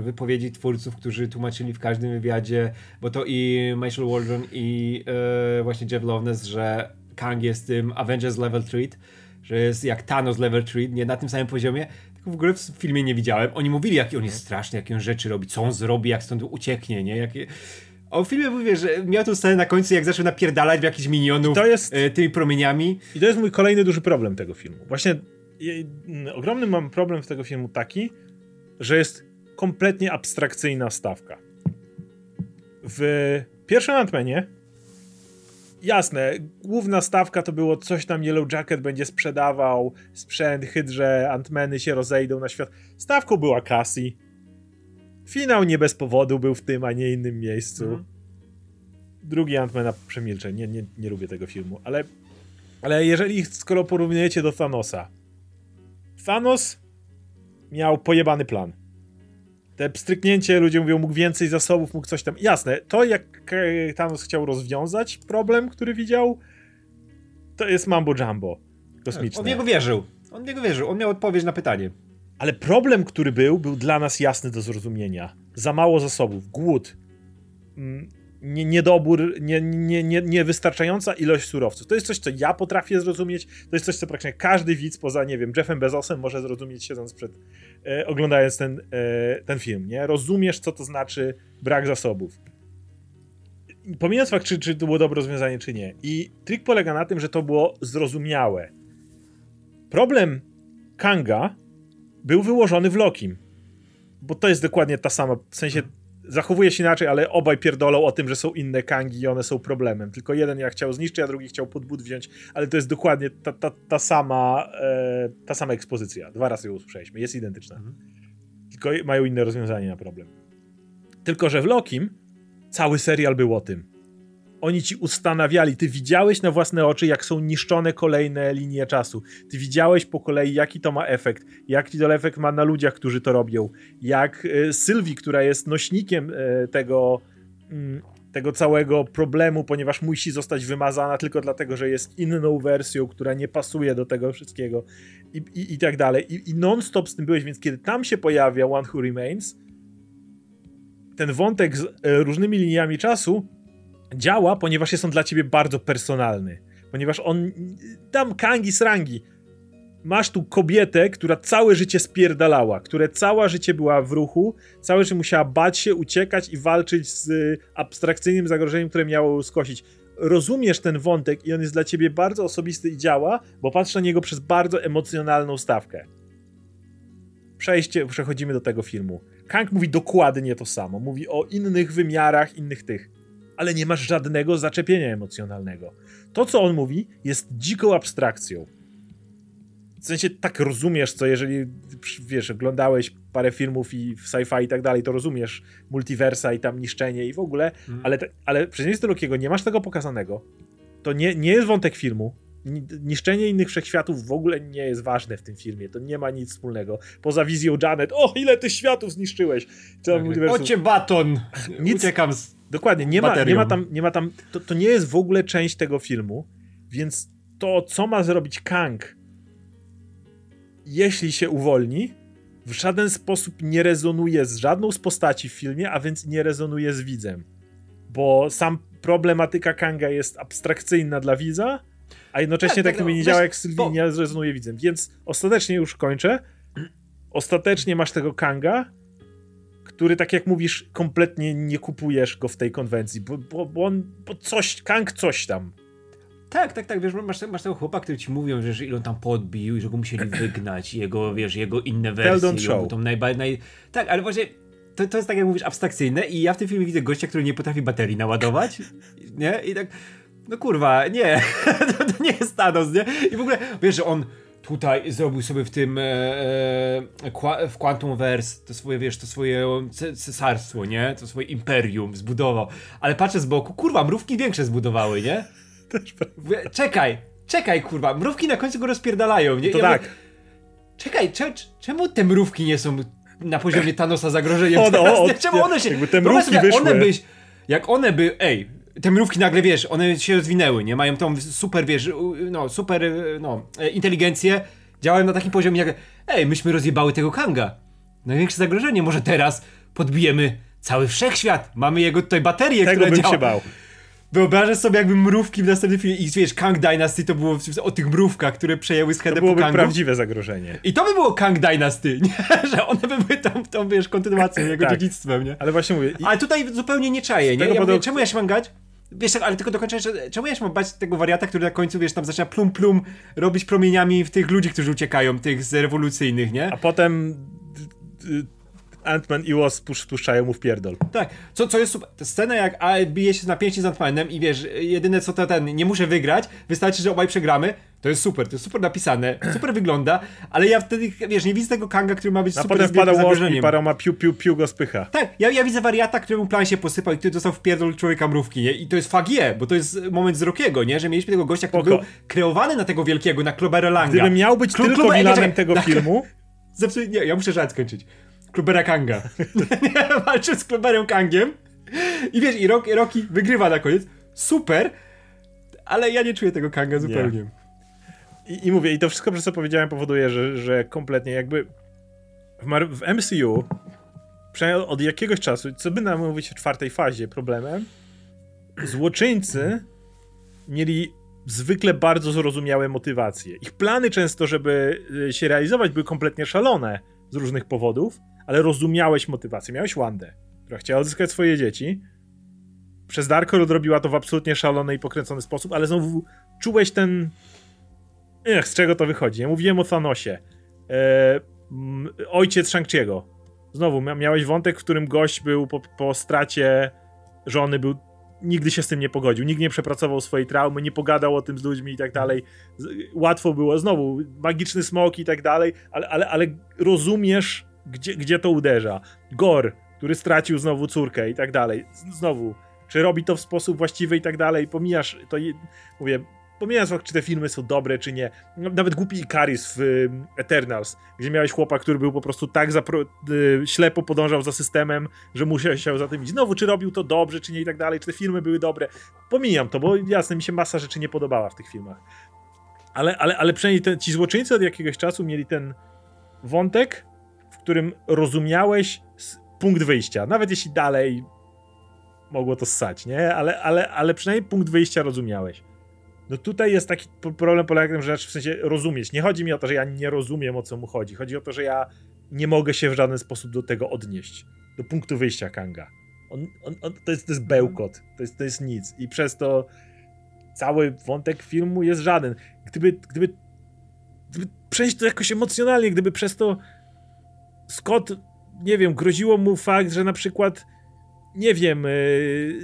wypowiedzi twórców, którzy tłumaczyli w każdym wywiadzie, bo to i Michael Waldron i y, właśnie Jeff Loveness, że Kang jest tym Avengers level treat, że jest jak Thanos level treat, nie na tym samym poziomie, tylko w ogóle w filmie nie widziałem. Oni mówili, jaki on jest straszny, jakie on rzeczy robi, co on zrobi, jak stąd ucieknie, nie? Jakie... A w filmie mówię, że miał tą scenę na końcu, jak zaczął napierdalać w jakichś minionów jest... tymi promieniami. I to jest mój kolejny duży problem tego filmu. Właśnie ogromny mam problem w tego filmu taki, że jest kompletnie abstrakcyjna stawka. W pierwszym Ant-Manie jasne, główna stawka to było coś tam Yellow Jacket będzie sprzedawał, sprzęt, hydrze, Antmeny się rozejdą na świat. Stawką była Cassie. Finał nie bez powodu był w tym, a nie innym miejscu. Mhm. Drugi Antmana przemilczę, nie, nie, nie lubię tego filmu, ale, ale jeżeli, skoro porównujecie do Thanosa, Thanos miał pojebany plan. Te pstryknięcie, ludzie mówią, mógł więcej zasobów, mógł coś tam. Jasne, to jak Thanos chciał rozwiązać problem, który widział, to jest mambo jumbo kosmiczne. On w niego wierzył. On w niego wierzył. On miał odpowiedź na pytanie. Ale problem, który był, był dla nas jasny do zrozumienia. Za mało zasobów, głód, mm, nie, niedobór, nie, nie, nie, niewystarczająca ilość surowców. To jest coś, co ja potrafię zrozumieć, to jest coś, co praktycznie każdy widz poza, nie wiem, Jeffem Bezosem może zrozumieć siedząc przed, e, oglądając ten, e, ten film, nie? Rozumiesz, co to znaczy brak zasobów. Pomijając fakt, czy, czy to było dobre rozwiązanie, czy nie. I trik polega na tym, że to było zrozumiałe. Problem Kanga był wyłożony w Lokim. Bo to jest dokładnie ta sama, w sensie zachowuje się inaczej, ale obaj pierdolą o tym, że są inne Kangi i one są problemem. Tylko jeden ja chciał zniszczyć, a drugi chciał pod but wziąć, ale to jest dokładnie ta, ta, ta sama e, ta sama ekspozycja. Dwa razy ją usłyszeliśmy, jest identyczna. Mhm. Tylko mają inne rozwiązanie na problem. Tylko, że w Lokim cały serial był o tym oni ci ustanawiali, ty widziałeś na własne oczy, jak są niszczone kolejne linie czasu. Ty widziałeś po kolei, jaki to ma efekt, jaki to efekt ma na ludziach, którzy to robią. Jak y, Sylwii, która jest nośnikiem y, tego, y, tego całego problemu, ponieważ musi zostać wymazana tylko dlatego, że jest inną wersją, która nie pasuje do tego wszystkiego i, i, i tak dalej. I, i non-stop z tym byłeś, więc kiedy tam się pojawia One Who Remains, ten wątek z różnymi liniami czasu działa, ponieważ jest on dla ciebie bardzo personalny. Ponieważ on. Tam kangi srangi. Masz tu kobietę, która całe życie spierdalała, która całe życie była w ruchu, całe życie musiała bać się, uciekać i walczyć z abstrakcyjnym zagrożeniem, które miało skosić. Rozumiesz ten wątek i on jest dla ciebie bardzo osobisty i działa, bo patrz na niego przez bardzo emocjonalną stawkę. Przejście, przechodzimy do tego filmu. Kang mówi dokładnie to samo. Mówi o innych wymiarach, innych tych ale nie masz żadnego zaczepienia emocjonalnego. To, co on mówi, jest dziką abstrakcją. W sensie tak rozumiesz, co jeżeli, wiesz, oglądałeś parę filmów i w sci-fi i tak dalej, to rozumiesz multiversa i tam niszczenie i w ogóle, mm. ale, ale przeciwieństwie Lokiego nie masz tego pokazanego. To nie, nie jest wątek filmu. Niszczenie innych wszechświatów w ogóle nie jest ważne w tym filmie. To nie ma nic wspólnego. Poza wizją Janet. O, ile ty światów zniszczyłeś! Tak, Ocie baton! Nic, Uciekam z Dokładnie, nie ma, nie ma tam, nie ma tam to, to nie jest w ogóle część tego filmu, więc to, co ma zrobić Kang, jeśli się uwolni, w żaden sposób nie rezonuje z żadną z postaci w filmie, a więc nie rezonuje z widzem. Bo sam problematyka Kanga jest abstrakcyjna dla widza, a jednocześnie tak, tak, tak no, nie działa jak Sylwii, bo... nie rezonuje widzem. Więc ostatecznie już kończę. Ostatecznie masz tego Kanga, który, tak jak mówisz, kompletnie nie kupujesz go w tej konwencji, bo, bo, bo on, bo coś, Kang coś tam. Tak, tak, tak, wiesz, masz, masz tego chłopa, który ci mówią, że, ile on tam podbił i że go musieli wygnać, jego, wiesz, jego inne wersje. Tell show. Tą najba, naj... Tak, ale właśnie to, to jest tak, jak mówisz, abstrakcyjne i ja w tym filmie widzę gościa, który nie potrafi baterii naładować, nie? I tak, no kurwa, nie, to, to nie jest Thanos, nie? I w ogóle, wiesz, że on tutaj zrobił sobie w tym e, e, w Quantumverse to swoje, wiesz, to swoje cesarstwo, nie? To swoje imperium zbudował. Ale patrzę z boku, kurwa, mrówki większe zbudowały, nie? Też czekaj, czekaj, kurwa, mrówki na końcu go rozpierdalają, nie? To ja tak. Mówię, czekaj, cze, czemu te mrówki nie są na poziomie Thanosa zagrożeniem o, teraz, o, Czemu one się... Jakby te mrówki wyszły. One byś, jak one by, ej, te mrówki nagle, wiesz, one się rozwinęły, nie? Mają tą super, wiesz, no, super, no, e, inteligencję, działają na takim poziomie jak, ej, myśmy rozjebały tego Kanga. Największe zagrożenie, może teraz podbijemy cały wszechświat. Mamy jego tutaj baterię, Tego która bym działa. się bał. Wyobrażasz sobie jakby mrówki w następnym filmie i wiesz, Kang Dynasty to było o tych mrówkach, które przejęły schedę To byłoby prawdziwe zagrożenie. I to by było Kang Dynasty, nie? że one by były tą, tą wiesz, kontynuacją, jego tak. dziedzictwem, nie? Ale właśnie mówię... I... Ale tutaj zupełnie nie czaję, nie? Ja mówię, czemu ja się mam gać? Wiesz, tak, ale tylko dokończę, że czemu ja się mam bać tego wariata, który na końcu, wiesz, tam zaczyna plum plum robić promieniami w tych ludzi, którzy uciekają, tych z rewolucyjnych, nie? A potem Ant-Man i Wasp puszczają mu w pierdol. Tak, co, co jest super. Scena jak A bije się na pięści z Ant-Manem i wiesz, jedyne co to ten, nie muszę wygrać, wystarczy, że obaj przegramy, to jest super, to jest super napisane, super wygląda, ale ja wtedy, wiesz, nie widzę tego Kanga, który ma być A super potem wpada Wasp i paroma piu, piu, piu go spycha. Tak, ja, ja widzę wariata, któremu plan się posypał i który dostał w pierdol człowieka mrówki, nie? I to jest fagie, bo to jest moment z nie? Że mieliśmy tego gościa, który był kreowany na tego wielkiego, na Kloberolanga. Gdyby miał być Klo tylko Klober... tego filmu... Zepsuj, nie, ja muszę żart skończyć Klubera Kanga. walczy z Kluberem Kangiem. I wiesz, i Rocky, Rocky wygrywa na koniec. Super, ale ja nie czuję tego Kanga zupełnie. Nie. I, I, mówię, i to wszystko, przez co powiedziałem, powoduje, że, że kompletnie jakby w, w MCU przynajmniej od jakiegoś czasu, co by nam mówić w czwartej fazie problemem, złoczyńcy mieli zwykle bardzo zrozumiałe motywacje. Ich plany często, żeby y, się realizować, były kompletnie szalone z różnych powodów, ale rozumiałeś motywację. Miałeś Wandę, która chciała odzyskać swoje dzieci. Przez Darko odrobiła to w absolutnie szalony i pokręcony sposób, ale znowu czułeś ten Ech, z czego to wychodzi? Ja mówiłem o Thanosie. E, ojciec Shang-Chi'ego. Znowu, miałeś wątek, w którym gość był po, po stracie żony, był nigdy się z tym nie pogodził, nikt nie przepracował swojej traumy, nie pogadał o tym z ludźmi i tak dalej. Łatwo było, znowu, magiczny smok i tak dalej, ale, ale, ale rozumiesz, gdzie, gdzie to uderza. Gor, który stracił znowu córkę i tak dalej. Znowu, czy robi to w sposób właściwy i tak dalej, pomijasz to, mówię, pomijając fakt, czy te filmy są dobre, czy nie. No, nawet głupi Icaris w y, Eternals, gdzie miałeś chłopa, który był po prostu tak zapro- y, ślepo podążał za systemem, że musiał się za tym iść. Znowu, czy robił to dobrze, czy nie i tak dalej, czy te filmy były dobre. Pomijam to, bo jasne, mi się masa rzeczy nie podobała w tych filmach. Ale, ale, ale przynajmniej te, ci złoczyńcy od jakiegoś czasu mieli ten wątek, którym rozumiałeś punkt wyjścia. Nawet jeśli dalej mogło to ssać, nie? Ale, ale, ale przynajmniej punkt wyjścia rozumiałeś. No tutaj jest taki problem polega na tym, że w sensie rozumieć. Nie chodzi mi o to, że ja nie rozumiem o co mu chodzi. Chodzi o to, że ja nie mogę się w żaden sposób do tego odnieść. Do punktu wyjścia Kanga. On, on, on, to, jest, to jest bełkot. To jest, to jest nic. I przez to cały wątek filmu jest żaden. Gdyby, gdyby, gdyby przejść to jakoś emocjonalnie, gdyby przez to Scott, nie wiem, groziło mu fakt, że na przykład nie wiem, yy,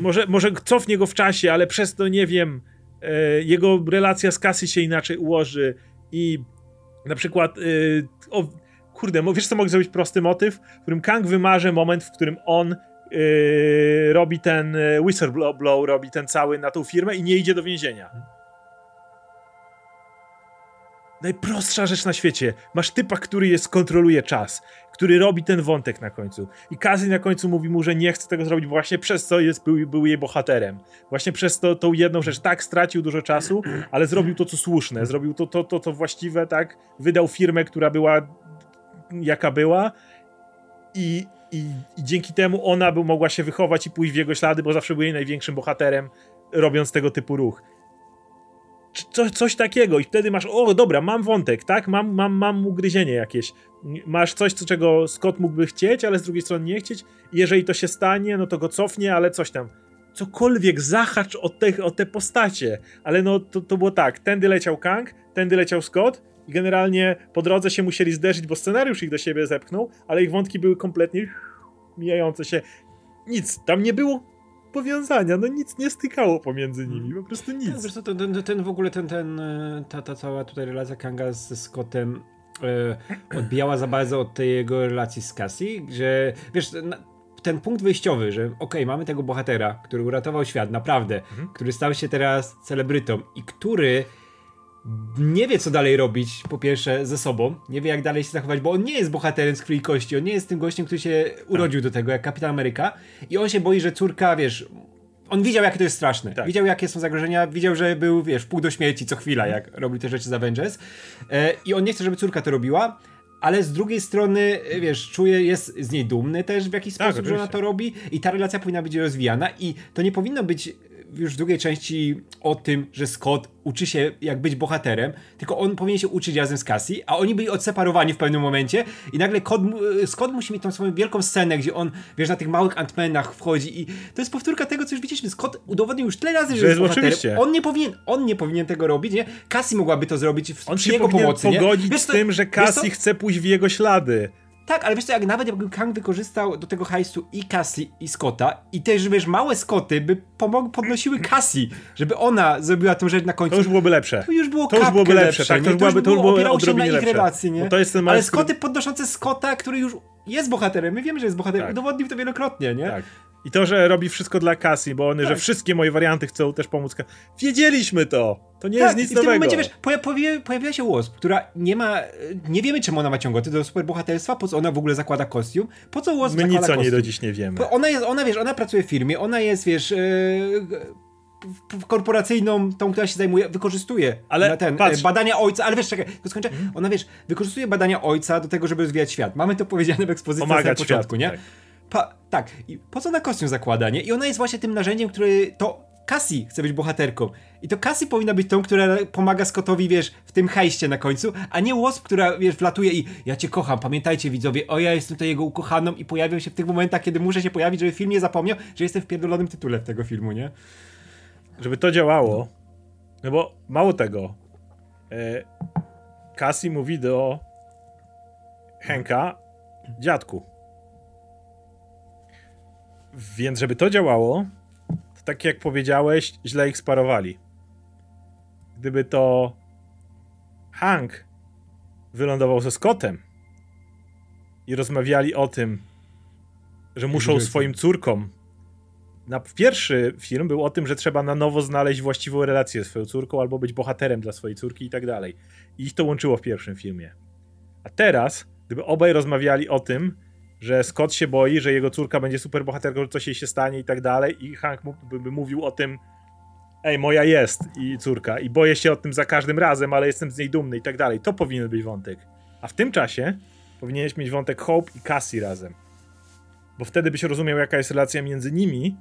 może, może cofnie go w czasie, ale przez to, nie wiem, e, jego relacja z Kasy się inaczej ułoży i na przykład, e, o, kurde, wiesz co mogę zrobić prosty motyw, w którym Kang wymarzy moment, w którym on robi ten whistleblow, robi ten cały na tą firmę i nie idzie do więzienia. Najprostsza rzecz na świecie. Masz typa, który jest, kontroluje czas, który robi ten wątek na końcu. I Kazy na końcu mówi mu, że nie chce tego zrobić właśnie przez co jest, był, był jej bohaterem. Właśnie przez to, tą jedną rzecz. Tak, stracił dużo czasu, ale zrobił to, co słuszne. Zrobił to, to, to, to właściwe, tak. Wydał firmę, która była jaka była i, i, i dzięki temu ona by mogła się wychować i pójść w jego ślady, bo zawsze był jej największym bohaterem, robiąc tego typu ruch co, coś takiego. I wtedy masz, o dobra, mam wątek, tak, mam, mam, mam ugryzienie jakieś, masz coś, czego Scott mógłby chcieć, ale z drugiej strony nie chcieć. Jeżeli to się stanie, no to go cofnie, ale coś tam, cokolwiek zahacz o te, o te postacie, ale no to, to było tak, tędy leciał Kang, tędy leciał Scott i generalnie po drodze się musieli zderzyć, bo scenariusz ich do siebie zepchnął, ale ich wątki były kompletnie mijające się. Nic, tam nie było powiązania, no nic nie stykało pomiędzy nimi, mm. po prostu nic. No, zresztą ten, ten, w ogóle ten, ten, e, ta, ta cała tutaj relacja Kanga ze Scottem e, odbijała za bardzo od tej jego relacji z Cassie, że wiesz, ten punkt wyjściowy, że okej, okay, mamy tego bohatera, który uratował świat, naprawdę, mhm. który stał się teraz celebrytą i który nie wie, co dalej robić, po pierwsze, ze sobą, nie wie, jak dalej się zachować, bo on nie jest bohaterem z krwi i kości, on nie jest tym gościem, który się urodził do tego, jak Kapitan Ameryka i on się boi, że córka, wiesz, on widział, jakie to jest straszne. Tak. Widział, jakie są zagrożenia, widział, że był, wiesz, pół do śmierci co chwila, jak robił te rzeczy z Avengers. E, I on nie chce, żeby córka to robiła, ale z drugiej strony, wiesz, czuje, jest z niej dumny też w jakiś tak, sposób, że ona to robi i ta relacja powinna być rozwijana i to nie powinno być już w drugiej części o tym, że Scott uczy się jak być bohaterem, tylko on powinien się uczyć razem z Cassie, a oni byli odseparowani w pewnym momencie i nagle Scott musi mieć tą swoją wielką scenę, gdzie on, wiesz, na tych małych antmenach wchodzi i to jest powtórka tego, co już widzieliśmy. Scott udowodnił już tyle razy, że, że jest bohaterem. Oczywiście. On nie powinien, on nie powinien tego robić, nie? Cassie mogłaby to zrobić w, on się jego pomocy, pogodzić nie? z tym, że Cassie chce pójść w jego ślady. Tak, ale wiesz co, jak nawet jakby Kang wykorzystał do tego hajsu i Cassie i Scotta i też, wiesz, małe Scotty by pomog podnosiły Cassie, żeby ona zrobiła tę rzecz na końcu. To już byłoby lepsze. To już było To już byłoby lepsze, tak, to już byłoby, to już byłoby odrobinę lepsze. Relacji, nie? to jest ten ale Scotty podnoszące Scotta, który już jest bohaterem, my wiemy, że jest bohaterem, tak. udowodnił to wielokrotnie, nie? Tak. I to, że robi wszystko dla Cassie, bo one, Tak. że wszystkie moje warianty chcą też pomóc. Wiedzieliśmy to! To nie Tak, jest nic i w tym nowego. momencie, wiesz, poja pojawi pojawiła się Wasp, która nie ma, nie wiemy czemu ona ma ciągoty do superbohaterstwa, po co ona w ogóle zakłada kostium, po co Wasp My zakłada nic o niej do dziś nie wiemy. Bo ona jest, ona wiesz, ona pracuje w firmie, ona jest, wiesz, yy, korporacyjną, tą, która się zajmuje, wykorzystuje Ale na ten, patrz. Mhm. e, badania ojca, ale wiesz, czekaj, to skończę, ona, wiesz, wykorzystuje badania ojca do tego, żeby rozwijać świat. Mamy to powiedziane w ekspozycji na początku, światu, nie? tak. Pa, tak, i po co na kostium zakłada, nie? I ona jest właśnie tym narzędziem, który to Cassie chce być bohaterką. I to Cassie powinna być tą, która pomaga Scottowi, wiesz, w tym hajście na końcu, a nie Wasp, która, wiesz, wlatuje i ja cię kocham, pamiętajcie widzowie, o ja jestem tutaj jego ukochaną i pojawiam się w tych momentach, kiedy muszę się pojawić, żeby film nie zapomniał, że jestem w pierdolonym tytule tego filmu, nie? Żeby to działało, no bo mało tego, e, Cassie mówi do Henka, dziadku. Więc żeby to działało, to tak jak powiedziałeś, źle ich sparowali. Gdyby to Hank wylądował ze Scottem i rozmawiali o tym, że muszą swoim córkom na pierwszy film był o tym, że trzeba na nowo znaleźć właściwą relację ze swoją córką albo być bohaterem dla swojej córki i tak dalej. I ich to łączyło w pierwszym filmie. A teraz, gdyby obaj rozmawiali o tym, że Scott się boi, że jego córka będzie super bohaterką, że coś jej się stanie i tak dalej i Hank by, mówił o tym ej, moja jest i córka i boję się o tym za każdym razem, ale jestem z niej dumny i tak dalej. To powinien być wątek. A w tym czasie powinieneś mieć wątek Hope i Cassie razem. Bo wtedy byś rozumiał, jaka jest relacja między nimi,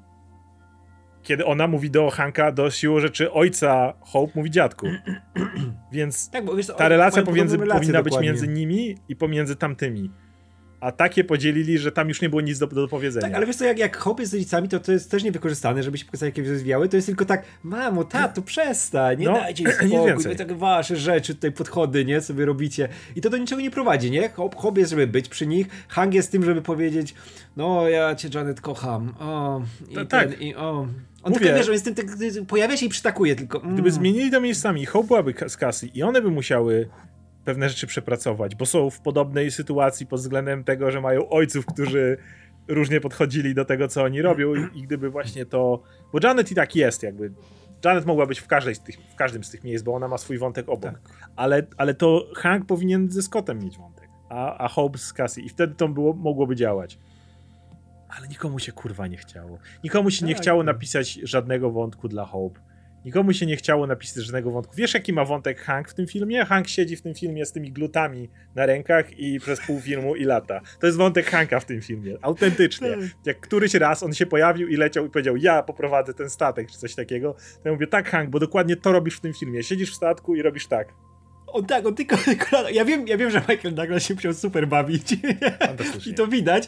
kiedy ona mówi do Hanka, do siły rzeczy ojca Hope mówi dziadku. Więc Tak, wiesz, ta relacja pomiędzy, powinna być dokładnie. między nimi i pomiędzy tamtymi. A takie podzielili, że tam już nie było nic do, do powiedzenia. Tak, ale wiesz co, jak, jak jest z rodzicami, to to jest też niewykorzystane, żeby się pokazać jakieś rozwijały, to jest tylko tak, mamo, tato, przestań, nie No, dajcie nic spokój, wy tak wasze rzeczy, tutaj podchody, nie, sobie robicie. I to do niczego nie prowadzi, nie? Hope jest, żeby być przy nich, Hang jest tym, żeby powiedzieć, no, ja cię, Janet, kocham, o, i To ten, tak. i o. On Mówię. tylko, wiesz, on jest tym, tak, pojawia się i przytakuje tylko. Mm. Gdyby zmienili to miejscami, Hope byłaby z Cassie i one by musiały pewne rzeczy przepracować, bo są w podobnej sytuacji pod względem tego, że mają ojców, którzy różnie podchodzili do tego, co oni robią i, i gdyby właśnie to... Bo Janet i tak jest jakby. Janet mogła być w, każdej z tych, w każdym z tych miejsc, bo ona ma swój wątek obok. Tak. Ale, ale to Hank powinien ze Scottem mieć wątek, a, a Hope z Cassie i wtedy to było, mogłoby działać. Ale nikomu się kurwa nie chciało. Nikomu się nie Tak. chciało napisać żadnego wątku dla Hope. Nikomu się nie chciało napisać żadnego wątku. Wiesz, jaki ma wątek Hank w tym filmie? Hank siedzi w tym filmie z tymi glutami na rękach i przez pół filmu i lata. To jest wątek Hanka w tym filmie. Autentycznie. Tak. Jak któryś raz on się pojawił i leciał i powiedział, ja poprowadzę ten statek, czy coś takiego, to ja mówię, tak Hank, bo dokładnie to robisz w tym filmie. Siedzisz w statku i robisz tak. On tak, on tylko, tylko ja, wiem, ja wiem, że Michael Douglas się musiał super bawić i to widać,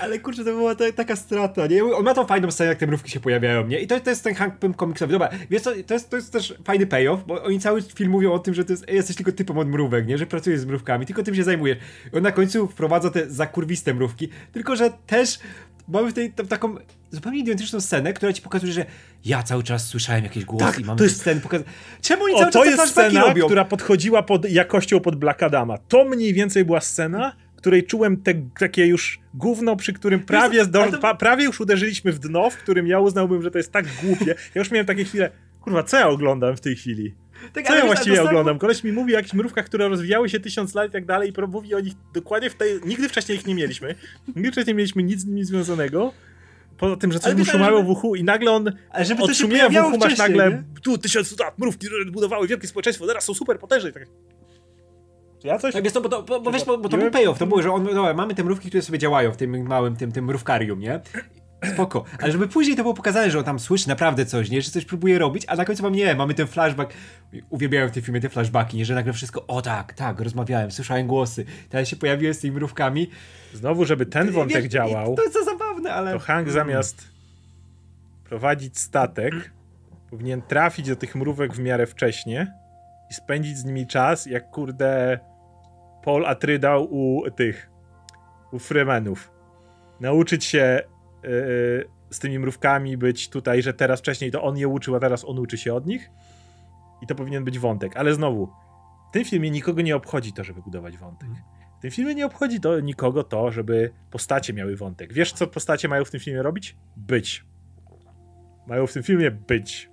ale kurczę, to była ta, taka strata, nie? On ma tą fajną scenę, jak te mrówki się pojawiają, nie? I to, to jest ten Hank Pym komiksowy. Dobra, wiesz co, to jest, to jest też fajny payoff, bo oni cały film mówią o tym, że jest, jesteś tylko typem od mrówek, nie? Że pracujesz z mrówkami, tylko tym się zajmujesz. I on na końcu wprowadza te zakurwiste mrówki, tylko że też mamy tej tą, taką zupełnie identyczną scenę, która ci pokazuje, że ja cały czas słyszałem jakieś głosy Tak, i mam to jest- sceny pokaz... Czemu oni O, cały to czas jest scena, robią? która podchodziła pod jakością pod Black Adama. To mniej więcej była scena, której czułem te, takie już gówno, przy którym prawie, do, pa, prawie już uderzyliśmy w dno, w którym ja uznałbym, że to jest tak głupie. Ja już miałem takie chwile, kurwa, co ja oglądam w tej chwili? Tak, Co ja właściwie oglądam? Koleś mi mówi o jakichś mrówkach, które rozwijały się tysiąc lat i tak dalej i mówi o nich dokładnie w tej... Nigdy wcześniej ich nie mieliśmy. Nigdy wcześniej nie mieliśmy nic z nimi związanego. Poza tym, że coś mu szumało żeby- w uchu i nagle on Ale żeby to od się szumienia w uchu masz nagle nie? tu tysiąc lat mrówki, które budowały wielkie społeczeństwo, teraz są super potężne i tak. Ja coś? Tak, wiesz, to, bo, to, bo, bo, wiesz, bo, bo to był payoff, to było, że on, dobra, mamy te mrówki, które sobie działają w tym małym, tym, tym mrówkarium, nie? Spoko. Ale żeby później to było pokazane, że on tam słyszy naprawdę coś, nie? Że coś próbuje robić, a na końcu mam nie, mamy ten flashback. Uwielbiałem w tym filmie te flashbacki, nie? Że nagle wszystko, o tak, tak, rozmawiałem, słyszałem głosy. Teraz się pojawiłem z tymi mrówkami. Znowu, żeby ten wątek Wiesz, działał, To jest za zabawne, ale... to Hank zamiast prowadzić statek, powinien trafić do tych mrówek w miarę wcześnie i spędzić z nimi czas, jak kurde Paul Atrydał u tych, u Freemanów. Nauczyć się z tymi mrówkami być tutaj, że teraz wcześniej to on je uczył, a teraz on uczy się od nich. I to powinien być wątek. Ale znowu, w tym filmie nikogo nie obchodzi to, żeby budować wątek. W W tym filmie nie obchodzi to nikogo to, żeby postacie miały wątek. Wiesz, co postacie mają w tym filmie robić? Być. Mają w tym filmie być.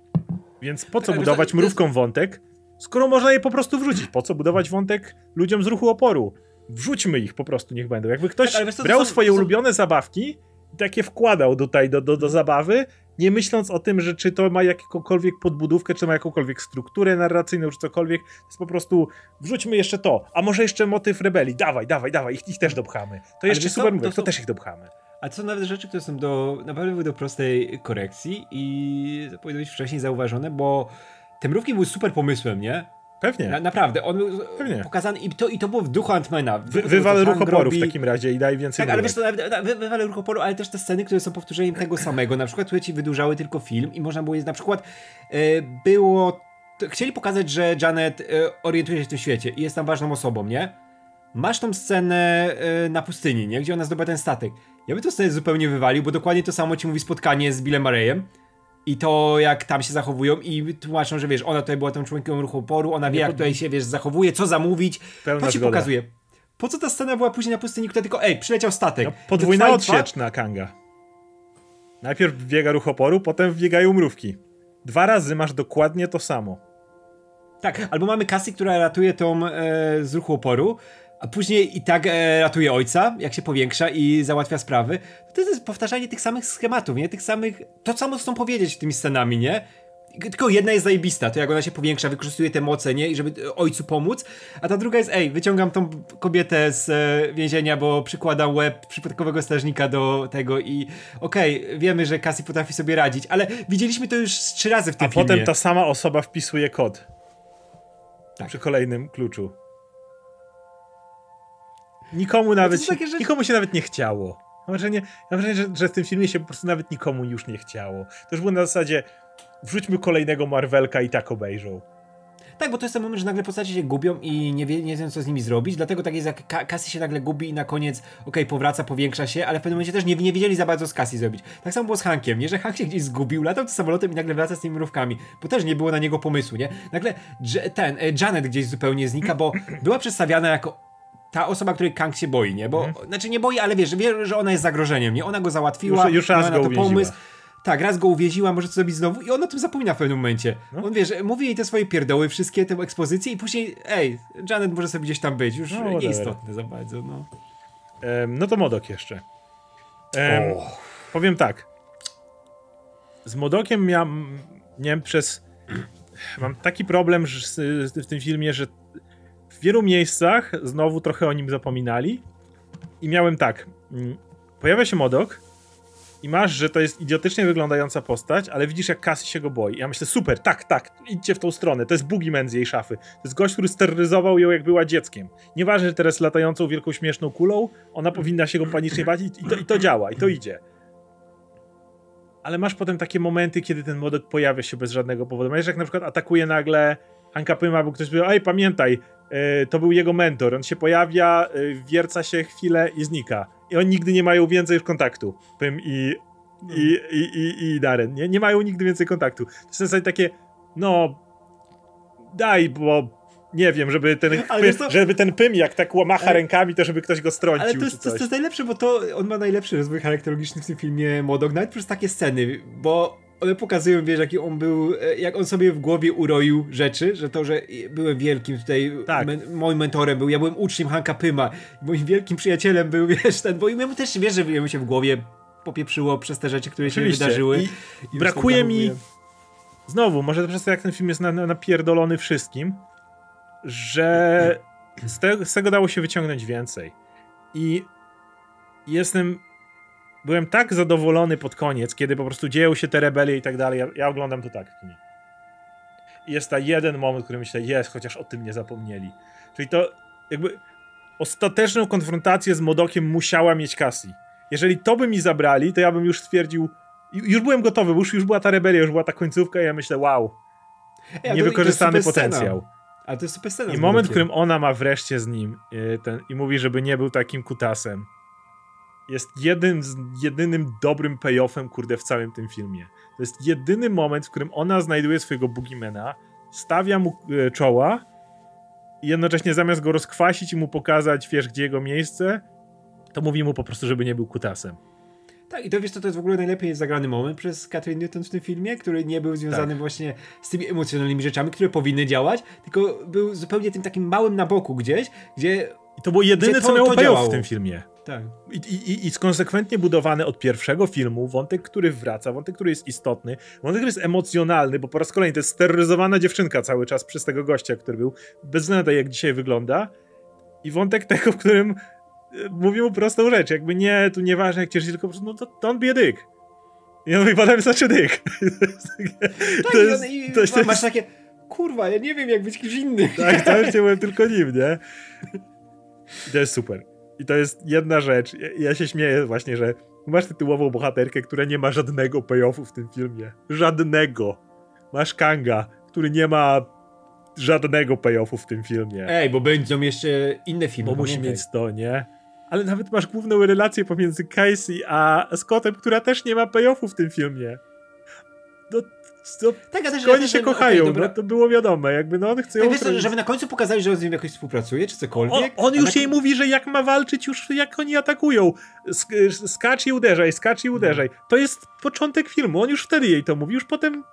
Więc po co Tak, budować mrówką wątek, skoro można je po prostu wrzucić? Po co budować wątek ludziom z ruchu oporu? Wrzućmy ich po prostu, niech będą. Jakby ktoś Tak, brał swoje ulubione zabawki takie wkładał tutaj do, do, do zabawy, nie myśląc o tym, że czy to ma jakąkolwiek podbudówkę, czy to ma jakąkolwiek strukturę narracyjną, czy cokolwiek. To jest po prostu wrzućmy jeszcze to, a może jeszcze motyw rebelii. Dawaj, dawaj, dawaj, ich, ich też dopchamy. To jeszcze co, super to mówię, to są- też ich dopchamy. A to są nawet rzeczy, które są do, naprawdę były do prostej korekcji i to powinno być wcześniej zauważone, bo te mrówki były super pomysłem, nie? Pewnie. Na, naprawdę, on był Pewnie. pokazany i to, i to było w duchu Antmana. Wy, wywal co ruch Hank oporu w takim razie i daj więcej Tak, ale wiesz co, nawet- wy- wywalę ruch oporu, ale też te sceny, które są powtórzeniem tego samego, na przykład, które ci wydłużały tylko film i można było je, na przykład, e, było, to, chcieli pokazać, że Janet e, orientuje się w tym świecie i jest tam ważną osobą, nie? Masz tą scenę e, na pustyni, nie? Gdzie ona zdobywa ten statek. Ja bym tę scenę zupełnie wywalił, bo dokładnie to samo ci mówi spotkanie z Billem Murrayem. I to, jak tam się zachowują i tłumaczą, że wiesz, ona tutaj była tą członkiem ruchu oporu, ona wie, jak pod- tutaj się, wiesz, zachowuje, co zamówić. Pełna to ci zgoda. pokazuje. Po co ta scena była później na pustyni, która tylko, ej, przyleciał statek. No, podwójna odsieczna Kanga. Najpierw biega ruch oporu, potem biegają mrówki. Dwa razy masz dokładnie to samo. Tak, albo mamy Cassie, która ratuje tą e, z ruchu oporu, a później i tak e, ratuje ojca, jak się powiększa i załatwia sprawy. To jest powtarzanie tych samych schematów, nie? Tych samych... To samo chcą powiedzieć tymi scenami, nie? Tylko jedna jest zajebista, to jak ona się powiększa, wykorzystuje te moce, nie? I żeby ojcu pomóc, a ta druga jest, ej, wyciągam tą kobietę z e, więzienia, bo przykładam łeb przypadkowego strażnika do tego i okej, wiemy, że Cassie potrafi sobie radzić, ale widzieliśmy to już trzy razy w tym A filmie. potem ta sama osoba wpisuje kod. Tak. Przy kolejnym kluczu. Nikomu nawet się, rzeczy- nikomu się nawet nie chciało. Mam wrażenie, mam wrażenie że, że w tym filmie się po prostu nawet nikomu już nie chciało. To już było na zasadzie wrzućmy kolejnego Marvelka i tak obejrzą. Tak, bo to jest ten moment, że nagle postacie się gubią i nie, wie, nie wiedzą, co z nimi zrobić, dlatego tak jest jak Cassie się nagle gubi i na koniec, okej, powraca, powiększa się, ale w pewnym momencie też nie, nie wiedzieli za bardzo z Cassie zrobić. Tak samo było z Hankiem, nie? Że Hank się gdzieś zgubił, latał tym samolotem i nagle wraca z tymi mrówkami, bo też nie było na niego pomysłu, nie? Nagle ten, e, Janet gdzieś zupełnie znika, bo była przedstawiana jako ta osoba, której Kang się boi, nie? Bo, znaczy nie boi, ale wiesz, wie, że ona jest zagrożeniem, nie? Ona go załatwiła, Już- już raz go na to uwięziła. pomysł, tak, raz go uwięziła, może to zrobić znowu i on o tym zapomina w pewnym momencie. No. On wiesz, mówi jej te swoje pierdoły, wszystkie te ekspozycje i później, ej, Janet może sobie gdzieś tam być, już No, nieistotne za bardzo, no. Em, no to Modok jeszcze. Em, powiem tak. Z Modokiem miałem, miałem przez. Mam taki problem że w tym filmie, że w wielu miejscach znowu trochę o nim zapominali. I miałem tak. mm, Pojawia się Modok i masz, że to jest idiotycznie wyglądająca postać, ale widzisz, jak Cassie się go boi. Ja myślę, super, tak, tak, idźcie w tą stronę. To jest Boogeyman z jej szafy. To jest gość, który steroryzował ją, jak była dzieckiem. Nieważne, że teraz latającą wielką śmieszną kulą, ona powinna się go panicznie bać i, to, i to działa, i to idzie. Ale masz potem takie momenty, kiedy ten modok pojawia się bez żadnego powodu. Masz jak na przykład atakuje nagle Hanka Pyma, bo ktoś powie, ej, pamiętaj, to był jego mentor. On się pojawia, e, wierca się chwilę i znika. I oni nigdy nie mają więcej już kontaktu. Pym i, i, i, i, i Darren. Nie, nie mają nigdy więcej kontaktu. To jest w zasadzie takie, no, daj, bo nie wiem, żeby ten, Ale py, wiesz co? żeby ten Pym jak tak macha Ale- rękami, to żeby ktoś go strącił Ale to jest, to, to jest najlepsze, bo to on ma najlepszy rozwój charakterologiczny w tym filmie Modok, nawet przez takie sceny, bo one pokazują, wiesz, jaki on był, e, jak on sobie w głowie uroił rzeczy, że to, że byłem wielkim tutaj, Tak. men, moim mentorem był, ja byłem uczniem Hanka Pyma, moim wielkim przyjacielem był, wiesz, ten, bo jemu też, wiesz, że mu się w głowie popieprzyło przez te rzeczy, które się Oczywiście. wydarzyły. I I brakuje mi-. Znowu, może to przez to, jak ten film jest na, na, napierdolony wszystkim, że z, te, z tego dało się wyciągnąć więcej. I jestem. Byłem tak zadowolony pod koniec, kiedy po prostu dzieją się te rebelie i tak dalej. Ja, ja oglądam to tak w kinie. I jest ta jeden moment, w którym myślę, jest, chociaż o tym nie zapomnieli. Czyli to jakby ostateczną konfrontację z Modokiem musiała mieć Cassie. Jeżeli to by mi zabrali, to ja bym już stwierdził, Ju- już byłem gotowy, już, już była ta rebelia, już była ta końcówka i ja myślę, wow, Ej, a to- i to jest niewykorzystany potencjał. Ale to jest super scena. I moment, w którym ona ma wreszcie z nim y, ten, i mówi, żeby nie był takim kutasem, jest jednym z, jedynym dobrym payoffem, kurde, w całym tym filmie. To jest jedyny moment, w którym ona znajduje swojego Boogiemana, stawia mu y, czoła i jednocześnie zamiast go rozkwasić i mu pokazać, wiesz, gdzie jego miejsce, to mówi mu po prostu, żeby nie był kutasem. Tak, i to wiesz, to, to jest w ogóle najlepiej zagrany moment przez Catherine Newton w tym filmie, który nie był związany tak. właśnie z tymi emocjonalnymi rzeczami, które powinny działać, tylko był zupełnie tym takim małym na boku gdzieś, gdzie. I to było jedyne, to, co miało payoff w tym filmie. Tak. I, i, I konsekwentnie budowany od pierwszego filmu, wątek, który wraca, wątek, który jest istotny, wątek, który jest emocjonalny, bo po raz kolejny to jest steroryzowana dziewczynka cały czas przez tego gościa, który był, bez względu na jak dzisiaj wygląda. I wątek tego, w którym mówi mu prostą rzecz, jakby nie, tu nieważne jak cię tylko po prostu, no to don't be a dick. I on mówi, potem a dick. Tak, to jest, i, to jest, masz takie, kurwa, ja nie wiem jak być kimś innym. Tak, to już nie byłem tylko nim, nie? I to jest super. I to jest jedna rzecz. Ja, się śmieję właśnie, że masz tytułową bohaterkę, która nie ma żadnego payoffu w tym filmie. Żadnego. Masz Kanga, który nie ma żadnego payoffu w tym filmie. Ej, bo będą jeszcze inne filmy. Bo musi mieć to, nie? ale nawet masz główną relację pomiędzy Casey a Scottem, która też nie ma payoffu w tym filmie. No, to, tak, ja też, oni ja się kochają, okay, no to było wiadomo, jakby no on chce tak, ją... Wiesz, żeby na końcu pokazali, że on z nim jakoś współpracuje, czy cokolwiek? On, on już jej mówi, że jak ma walczyć już, jak oni atakują. Sk skacz i uderzaj, skacz i uderzaj. No. To jest początek filmu, on już wtedy jej to mówi, już potem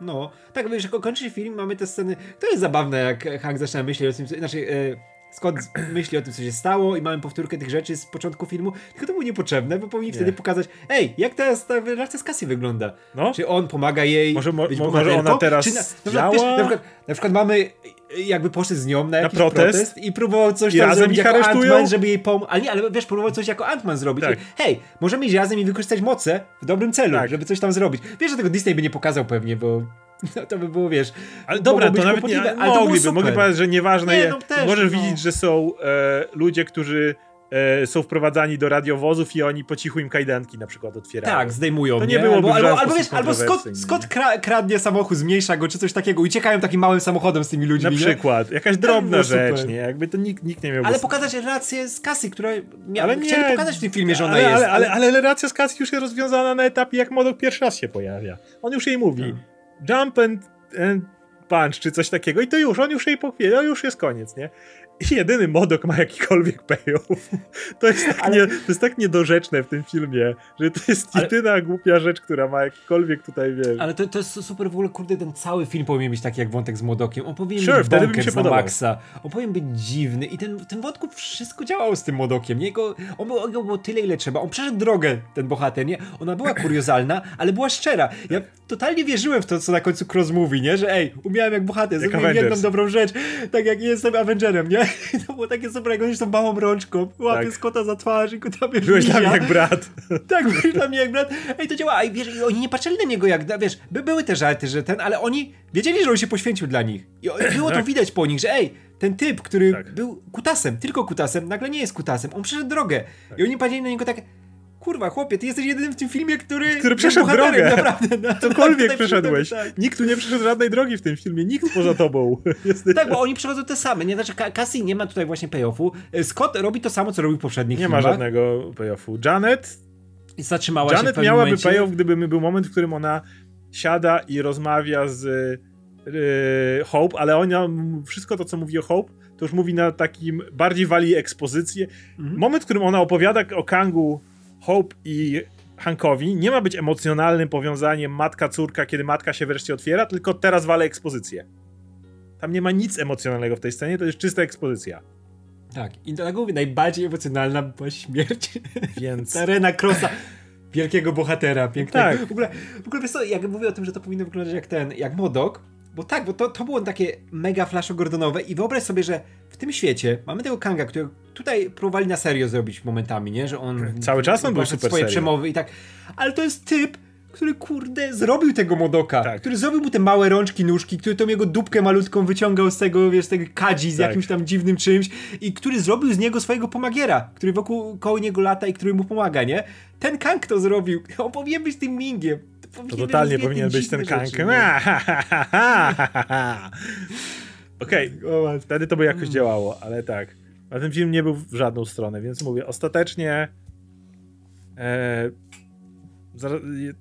no, tak, wiesz, kończy film, mamy te sceny. To jest zabawne, jak Hank zaczyna myśleć o tym, znaczy, e, Scott myśli o tym, co się stało i mamy powtórkę tych rzeczy z początku filmu, tylko to było niepotrzebne, bo powinni nie. wtedy pokazać, ej, jak ta, ta relacja z Cassie wygląda? No? Czy on pomaga jej Może, mo, może ona teraz czy na, na, działa? Wiesz, na, przykład, na przykład mamy jakby poszedł z nią na na protest, protest i próbował coś I tam zrobić jako Ant-Man, żeby jej pomóc. Ale nie, ale wiesz, próbował coś jako Ant-Man zrobić. Tak. Hej, możemy iść razem i wykorzystać moce w dobrym celu, tak. żeby coś tam zrobić. Wiesz, że tego Disney by nie pokazał pewnie, bo no to by było, wiesz... Ale dobra, to nawet nie, ale mogliby, mogli powiedzieć, że nieważne nie, no, też, możesz no. widzieć, że są e, ludzie, którzy e, są wprowadzani do radiowozów i oni po cichu im kajdanki na przykład otwierają. Tak, zdejmują, To nie, nie? byłoby albo, albo, albo, wiesz, albo Scott, Scott kra kradnie samochód, zmniejsza go, czy coś takiego i uciekają takim małym samochodem z tymi ludźmi, Na przykład, jakaś drobna rzecz, nie? Jakby to nikt, nikt nie miał... Ale pokazać relację z Cassie, która mia... ale nie, chcieli pokazać w tym filmie, że ona ale, jest. Ale, ale, ale, ale relacja z Cassie już jest rozwiązana na etapie, jak Modok pierwszy raz się pojawia. On już jej mówi, tak. Jump and punch czy coś takiego i to już, on już jej pochwielia, już jest koniec, nie? Jedyny Modok ma jakikolwiek payoff. To jest, tak ale... nie, to jest tak niedorzeczne w tym filmie, że to jest ale... jedyna głupia rzecz, która ma jakikolwiek tutaj, wiesz. Ale to, to jest super w ogóle, kurde, ten cały film powinien być taki jak wątek z Modokiem. On powinien sure, być bonkers na maksa. On powinien być dziwny i ten, ten wątku wszystko działało z tym Modokiem. Jego, on był, on było tyle, ile trzeba. On przeszedł drogę, ten bohater, nie? Ona była kuriozalna, ale była szczera. Ja totalnie wierzyłem w to, co na końcu Cross mówi, nie? Że ej, umiałem jak bohater, jak zrobiłem jedną dobrą rzecz, tak jak jestem Avengerem, nie? to było takie super, jak on już tą małą rączką łapie tak. Scotta za twarz i go tam Byłeś dla mnie jak brat. tak, byłeś dla mnie jak brat. Ej, to działa. I wiesz, i oni nie patrzyli na niego jak, wiesz, by były te żarty, że ten, ale oni wiedzieli, że on się poświęcił dla nich. I było to tak. widać po nich, że ej, ten typ, który tak. był kutasem, tylko kutasem, nagle nie jest kutasem. On przeszedł drogę. Tak. I oni patrzyli na niego tak, kurwa, chłopie, ty jesteś jedynym w tym filmie, który... Który przeszedł drogę. Naprawdę. No, Cokolwiek przeszedłeś. Tak. Nikt tu nie przeszedł żadnej drogi w tym filmie, nikt poza tobą. tak, bo oni przechodzą te same, nie? Znaczy Cassie nie ma tutaj właśnie payoffu. Scott robi to samo, co robił w poprzednich Nie filmach. ma żadnego payoffu. Janet... Zatrzymała Janet się w miałaby momencie. payoff, gdyby był moment, w którym ona siada i rozmawia z yy, Hope, ale ona wszystko to, co mówi o Hope, to już mówi na takim, bardziej wali ekspozycję. Mhm. Moment, w którym ona opowiada o Kangu Hope i Hankowi nie ma być emocjonalnym powiązaniem matka-córka, kiedy matka się wreszcie otwiera, tylko teraz wale ekspozycję. Tam nie ma nic emocjonalnego w tej scenie, to jest czysta ekspozycja. Tak, i tak mówię, najbardziej emocjonalna była śmierć. Więc... Arena Crossa, wielkiego bohatera, pięknego. Tak. W ogóle, w ogóle wiesz co, jak mówię o tym, że to powinno wyglądać jak ten, jak Modok, bo tak, bo to, to było takie mega flasho Gordonowe i wyobraź sobie, że w tym świecie mamy tego Kanga, który tutaj próbowali na serio zrobić momentami, nie? Że on... Cały czas on był super swoje serio. przemowy i tak. Ale to jest typ, który kurde zrobił tego Modoka, tak. który zrobił mu te małe rączki, nóżki, który tą jego dupkę malutką wyciągał z tego, wiesz, tego kadzi z tak. jakimś tam dziwnym czymś i który zrobił z niego swojego pomagiera, który wokół koło niego lata i który mu pomaga, nie? Ten Kang to zrobił. On powinien być tym Mingiem. To totalnie powinien być ten Kang. Okej, okay. wtedy to by jakoś mm. działało, ale tak. A ten film nie był w żadną stronę, więc mówię, ostatecznie. E,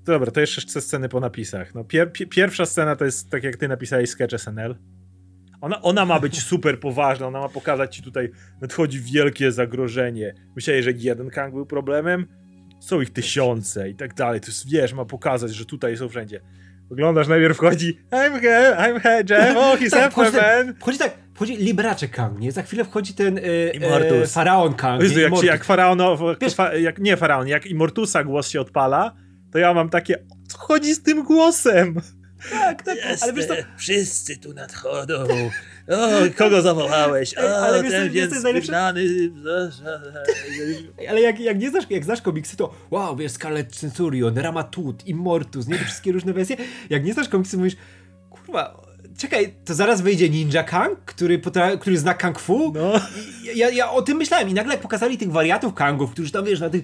dobra, to jeszcze sceny po napisach. No, pier, pierwsza scena to jest tak jak ty napisałeś sketch SNL. Ona, ona ma być super poważna, ona ma pokazać ci tutaj, nadchodzi wielkie zagrożenie. Myślałeś, że jeden Kang był problemem? Są ich tysiące i tak dalej. To jest, wiesz, ma pokazać, że tutaj są wszędzie. Wyglądasz, najpierw wchodzi I'm here, I'm here, Jeff, oh, he's Tak, wchodzi, ten, wchodzi tak, wchodzi Liberace Kang, nie? Za chwilę wchodzi ten e, e, Faraon Kang, Jezu, jak, jak faraonowo, Wiesz- fa, jak, nie faraon, jak Immortusa głos się odpala, to ja mam takie, o co chodzi z tym głosem? Tak, tak, ale wiesz co, wszyscy tu nadchodzą. O, kogo zawołałeś? O, ale ten jest najlepsze? wygnany. ale jak, jak, nie znasz, jak znasz komiksy, to wow, wiesz, Scarlet Centurion, Ramatut, Immortus, nie? Te wszystkie różne wersje. Jak nie znasz komiksy, mówisz, kurwa, czekaj, to zaraz wyjdzie Ninja Kang, który, potra- który zna Kung Fu? No. Ja, ja o tym myślałem i nagle jak pokazali tych wariatów Kangów, którzy tam, wiesz, na tych,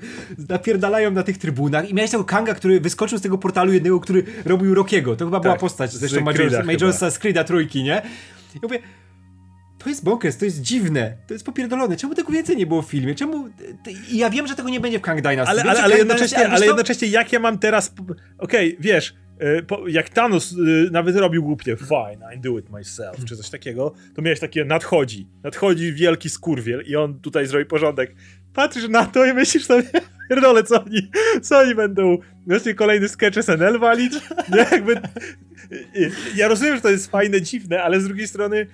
napierdalają na tych trybunach i miałeś tego Kanga, który wyskoczył z tego portalu jednego, który robił Rockiego. To chyba była Tak, postać z zresztą Majorsa. Majorsa trójki, nie? Ja mówię, to jest bonkers, to jest dziwne, to jest popierdolone. Czemu tego więcej nie było w filmie? Czemu... I ja wiem, że tego nie będzie w Kang Dynasty. Ale, Wiem, ale, ale, jednocześnie, Dynasty- ale jednocześnie jak ja mam teraz... Okej, wiesz, y, jak Thanos y, nawet robił głupie fine, I do it myself, czy coś takiego, to miałeś takie nadchodzi, nadchodzi wielki skurwiel i on tutaj zrobi porządek. Patrzysz na to i myślisz sobie, pierdolę, co oni, co oni będą, właśnie kolejny sketch SNL walić? Nie, jakby... Ja rozumiem, że to jest fajne, dziwne, ale z drugiej strony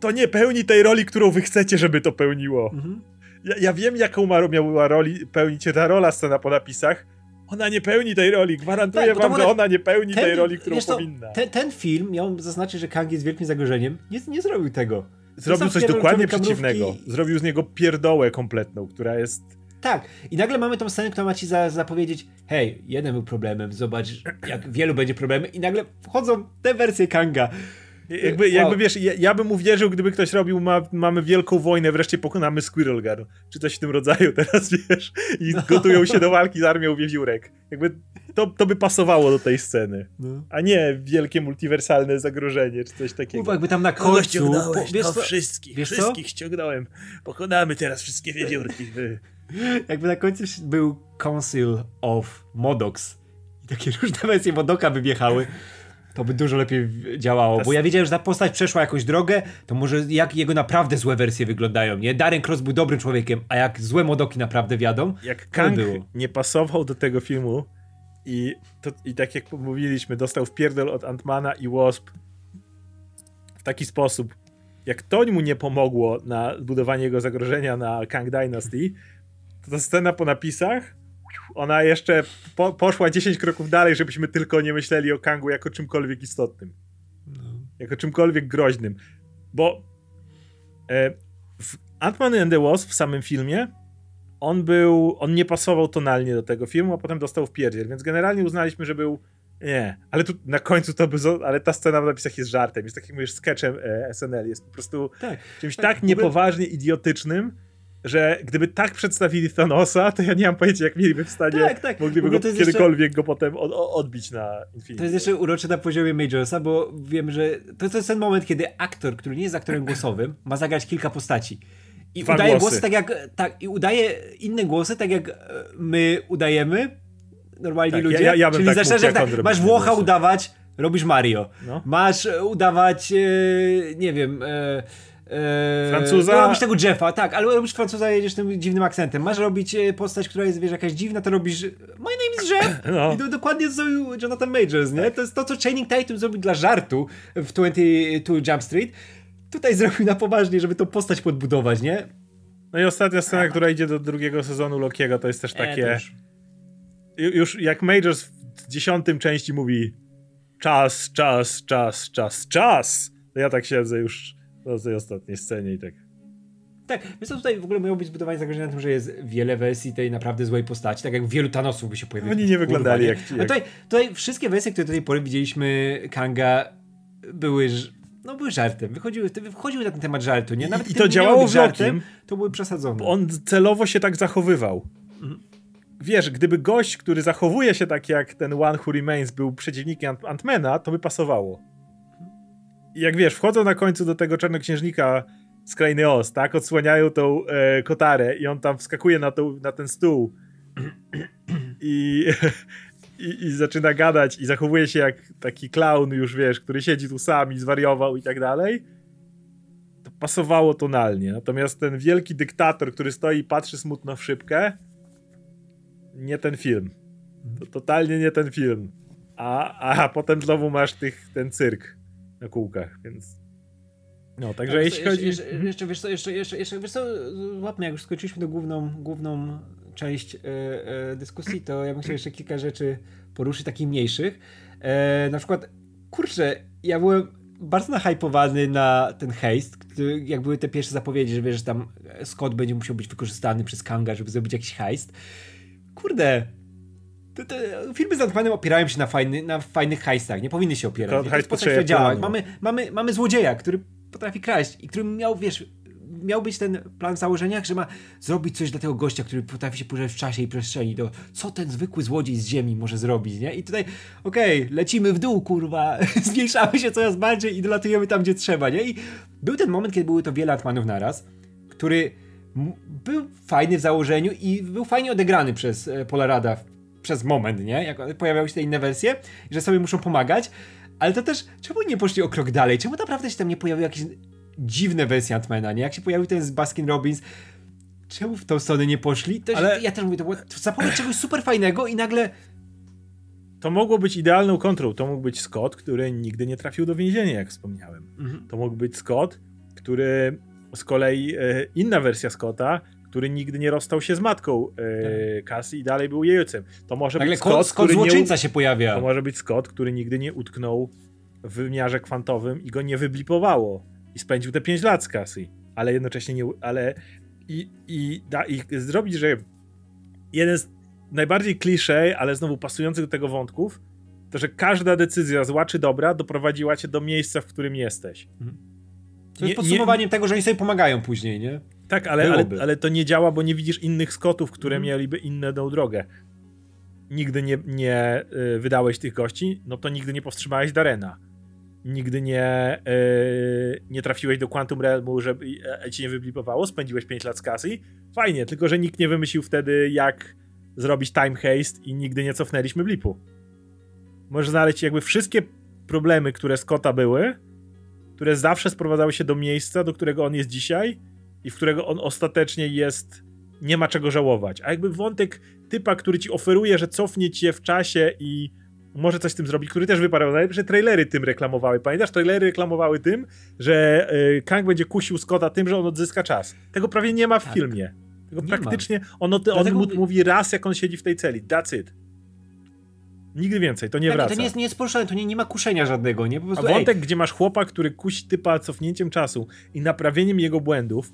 to nie pełni tej roli, którą wy chcecie, żeby to pełniło. Mhm. Ja, ja wiem, jaką ma, miała roli pełnić ta rola scena po napisach. Ona nie pełni tej roli. Gwarantuję Tak, wam, że ona nie pełni tej roli, którą co, powinna. Ten, ten film miał zaznaczyć, że Kang jest wielkim zagrożeniem. Nie, nie zrobił tego. Zrobił coś dokładnie przeciwnego. Zrobił z niego pierdołę kompletną, która jest... Tak. I nagle mamy tą scenę, która ma ci za, zapowiedzieć, hej, jeden był problemem, zobacz, jak wielu będzie problemem. I nagle wchodzą te wersje Kanga. Jakby, Wow. jakby wiesz, ja, ja bym uwierzył, gdyby ktoś robił, ma, mamy wielką wojnę, wreszcie pokonamy Squirrel Girl, czy coś w tym rodzaju teraz, wiesz, i No. gotują się do walki z armią wiewiórek. Jakby to, to by pasowało do tej sceny. A nie wielkie multiwersalne zagrożenie, czy coś takiego. Kurwa, jakby tam na Kogo końcu... ściągnąłeś? wiesz no co, wszystkich, wiesz co? wszystkich ściągnąłem. Pokonamy teraz wszystkie wiewiórki. jakby na końcu był Council of Modox i takie różne wersje Modoka by wjechały, to by dużo lepiej działało, bo ja wiedziałem, że ta postać przeszła jakąś drogę, to może jak jego naprawdę złe wersje wyglądają, nie? Darren Cross był dobrym człowiekiem, a jak złe Modoki naprawdę wiadą, Jak by Kang było. nie pasował do tego filmu i, to, i tak jak mówiliśmy, dostał wpierdol od Antmana i Wasp w taki sposób, jak to mu nie pomogło na budowanie jego zagrożenia na Kang Dynasty, to ta scena po napisach, ona jeszcze po, poszła 10 kroków dalej, żebyśmy tylko nie myśleli o Kangu jako czymkolwiek istotnym. Jako czymkolwiek groźnym. Bo e, w Ant-Man and the Wasp w samym filmie on był, on nie pasował tonalnie do tego filmu, a potem dostał w pierdziel, więc generalnie uznaliśmy, że był nie, ale tu na końcu to by, ale ta scena w napisach jest żartem, jest tak jak mówisz, sketchem e, SNL, jest po prostu Tak. czymś Tak, tak, niepoważnie idiotycznym, że gdyby tak przedstawili Thanosa, to ja nie mam pojęcia, jak mieliby w stanie, Tak, tak. Mogliby go jest jeszcze- kiedykolwiek go potem od, odbić na Infinity. To jest jeszcze urocze na poziomie Majorsa, bo wiem, że to, to jest ten moment, kiedy aktor, który nie jest aktorem głosowym, ma zagrać kilka postaci. I Dwa udaje głosy. głosy tak jak. Tak, i udaje inne głosy, tak jak e, my udajemy. Normalni Tak, ludzie. ja- ja- bym Czyli tak zaczynasz jak jak tak, masz Włocha głosy. udawać, robisz Mario. No. Masz e, udawać, e, nie wiem. E, e, Francuza? No, robisz tego Jeffa, tak, ale robisz Francuza, jedziesz tym dziwnym akcentem. Masz robić e, postać, która jest, wiesz, jakaś dziwna, to robisz My name is Jeff. No. I to dokładnie zrobił Jonathan Majors, nie? To jest to, co Channing Tatum zrobił dla żartu w 22 Jump Street. Tutaj zrobił na poważnie, żeby tą postać podbudować, nie? No i ostatnia scena, która idzie do drugiego sezonu Lokiego, to jest też E, takie... już- Ju- już jak Majors w dziesiątym części mówi czas, czas, czas, czas, czas, to ja tak siedzę już na tej ostatniej scenie i tak. Tak, więc to tutaj w ogóle miało być zbudowanie zagrożenia na tym, że jest wiele wersji tej naprawdę złej postaci, tak jak wielu Thanosów by się pojawiło. Oni nie wyglądali jak ci- A jak- tutaj, tutaj wszystkie wersje, które do tej pory widzieliśmy Kanga były, no były żartem, wychodziły, wychodziły na ten temat żartu, nie? Nawet i to działało żartem, to były przesadzone. On celowo się tak zachowywał. Wiesz, gdyby gość, który zachowuje się tak jak ten One Who Remains był przeciwnikiem Ant- Antmana, to by pasowało. Jak wiesz, wchodzą na końcu do tego czarnoksiężnika z krainy Oz, tak? Odsłaniają tą e, kotarę i on tam wskakuje na, tą, na ten stół i, i, i zaczyna gadać i zachowuje się jak taki clown już, wiesz, który siedzi tu sam i zwariował i tak dalej. pasowało tonalnie. Natomiast ten wielki dyktator, który stoi i patrzy smutno w szybkę, nie ten film. To totalnie nie ten film. A, a potem znowu masz tych, ten cyrk na kółkach, więc. No, także Ale jeśli jeszcze, chodzi. Jeszcze, jeszcze, wiesz co, jeszcze, jeszcze, jeszcze, wiesz co, łapmy, jak już skończyliśmy tę główną, główną część e, e, dyskusji, to ja bym chciał jeszcze kilka rzeczy poruszyć, takich mniejszych. E, na przykład, kurczę, ja byłem bardzo nahypowany na ten heist, jak były te pierwsze zapowiedzi, że wiesz, że tam Scott będzie musiał być wykorzystany przez Kanga, żeby zrobić jakiś heist. Kurde, te, te filmy z Ant-Manem opierają się na, fajny, na fajnych heistach, nie powinny się opierać. Tylko postać, potrzebuje która działa. planu. Mamy, mamy, mamy złodzieja, który potrafi kraść i który miał, wiesz, miał być ten plan w założeniach, że ma zrobić coś dla tego gościa, który potrafi się poruszać w czasie i przestrzeni. To co ten zwykły złodziej z ziemi może zrobić, nie? I tutaj, okej, lecimy w dół, kurwa, zmniejszamy się coraz bardziej i dolatujemy tam, gdzie trzeba, nie? I był ten moment, kiedy były to wiele Atmanów naraz, który był fajny w założeniu i był fajnie odegrany przez e, Polarada przez moment, nie? Jak pojawiały się te inne wersje, że sobie muszą pomagać, ale to też, czemu nie poszli o krok dalej? Czemu naprawdę się tam nie pojawiły jakieś dziwne wersje Antmana, nie? Jak się pojawił ten z Baskin Robbins, czemu w tą stronę nie poszli? To Ale-. Ja też mówię, to było zapowiedź czegoś super fajnego i nagle To mogło być idealną kontrą. To mógł być Scott, który nigdy nie trafił do więzienia, jak wspomniałem. Mhm. To mógł być Scott, który z kolei e, inna wersja Scotta, który nigdy nie rozstał się z matką e, Cassie i dalej był jej ojcem. To może nagle być Scott, Scott, Scott który nie, się pojawia. To może być Scott, który nigdy nie utknął w wymiarze kwantowym i go nie wyblipowało. I spędził te 5 lat z Cassie. Ale jednocześnie nie. Ale. I, i, da, i zrobić, że jeden z najbardziej kliszej, ale znowu pasujących do tego wątków, to że każda decyzja, zła czy dobra, doprowadziła cię do miejsca, w którym jesteś. To jest podsumowaniem tego, że oni sobie pomagają później, nie? Tak, ale, ale, ale to nie działa, bo nie widzisz innych Scottów, które Mhm. mieliby inną drogę. Nigdy nie, nie y, wydałeś tych gości, no to nigdy nie powstrzymałeś Darena. Nigdy nie, y, nie trafiłeś do Quantum Realmu, żeby e, ci nie wyblipowało, spędziłeś 5 lat z Cassie. Fajnie, tylko że nikt nie wymyślił wtedy, jak zrobić time haste i nigdy nie cofnęliśmy blipu. Możesz znaleźć jakby wszystkie problemy, które Scotta były, które zawsze sprowadzały się do miejsca, do którego on jest dzisiaj i w którego on ostatecznie jest, nie ma czego żałować. A jakby wątek typa, który ci oferuje, że cofnie cię w czasie i może coś z tym zrobić, który też wyparł. Najlepsze trailery tym reklamowały. Pamiętasz? Trailery reklamowały tym, że y, Kang będzie kusił Scotta tym, że on odzyska czas. Tego prawie nie ma w Tak. filmie. Tego Nie praktycznie, on, on Dlatego mu, mówi raz, jak on siedzi w tej celi. That's it. Nigdy więcej, to nie tak, wraca. To nie jest, nie jest poruszane, to nie, nie ma kuszenia żadnego, nie? Po A prostu, wątek, gdzie masz chłopa, który kusi typa cofnięciem czasu i naprawieniem jego błędów,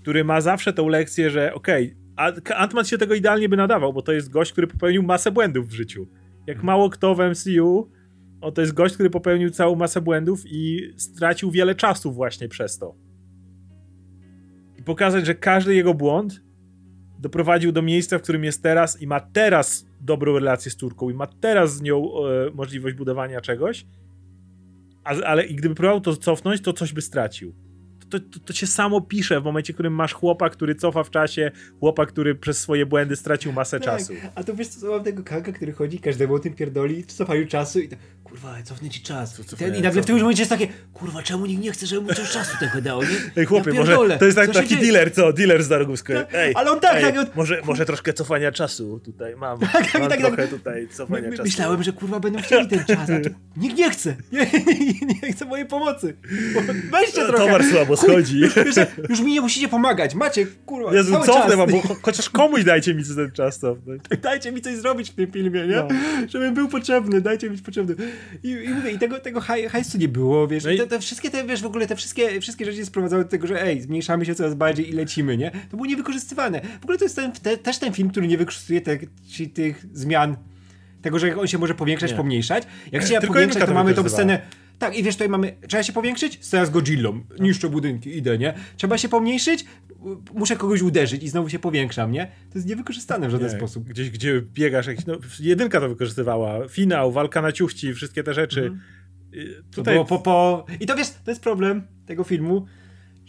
który ma zawsze tą lekcję, że okej, okay, Ant-Man się tego idealnie by nadawał, bo to jest gość, który popełnił masę błędów w życiu. Jak mało kto w MCU, o, to jest gość, który popełnił całą masę błędów i stracił wiele czasu właśnie przez to. I pokazać, że każdy jego błąd doprowadził do miejsca, w którym jest teraz i ma teraz dobrą relację z córką i ma teraz z nią e, możliwość budowania czegoś, a, ale i gdyby próbował to cofnąć, to coś by stracił. To, to, to się samo pisze w momencie, w którym masz chłopa, który cofa w czasie, chłopa, który przez swoje błędy stracił masę Tak, czasu. A to wiesz co, mam tego kanka, który chodzi, każdemu o tym pierdoli w cofaniu czasu i to, kurwa, cofnę ci czas. Co- I, cofnę, ten, I nagle w tym momencie jest takie, kurwa, czemu nikt nie chce, żeby mu coś czasu tego dał, nie? Ej, chłopie, ja może to jest tak, taki dzieje? dealer, co? Dealer z Dargówsko. Tak, Ej, ale on tak, ej, tak, on- może, może troszkę cofania czasu tutaj mam. tak, mam tak, trochę tak. tutaj My, cofania my, czasu. myślałem, że kurwa będą chcieli ten czas, a tu nikt nie chce. Nie, nie, nie chce mojej pomocy. Weźcie trochę. Towar słabo Chuj, schodzi. Już, już, mi nie musicie pomagać. Macie, kurwa, Jezu, cały cofnę czas. wam, bo cho- chociaż komuś dajcie mi ten czas cofnąć. Dajcie mi coś zrobić w tym filmie, nie? No. Żebym był potrzebny, dajcie mi być potrzebny. I, i mówię, i tego, tego haj, hajsu nie było, wiesz, No i- te, te wszystkie te, wiesz, w ogóle te wszystkie, wszystkie rzeczy sprowadzały do tego, że ej, zmniejszamy się coraz bardziej i lecimy, nie? To było niewykorzystywane. W ogóle to jest ten, te, też ten film, który nie wykorzystuje te, tych zmian, tego, że on się może powiększać, Nie. pomniejszać. Jak się Tylko powiększać, to mamy tą scenę tak, i wiesz, tutaj mamy. Trzeba się powiększyć? Scena z Godzillą. Niszczę budynki, idę, nie? Trzeba się pomniejszyć? Muszę kogoś uderzyć i znowu się powiększam, nie? To jest niewykorzystane w żaden Nie, sposób. Gdzieś, gdzie biegasz, jakiś, no, jedynka to wykorzystywała. Finał, walka na ciuchci, wszystkie te rzeczy. Mhm. Y, To Tutaj było po, po... I to wiesz, to jest problem tego filmu,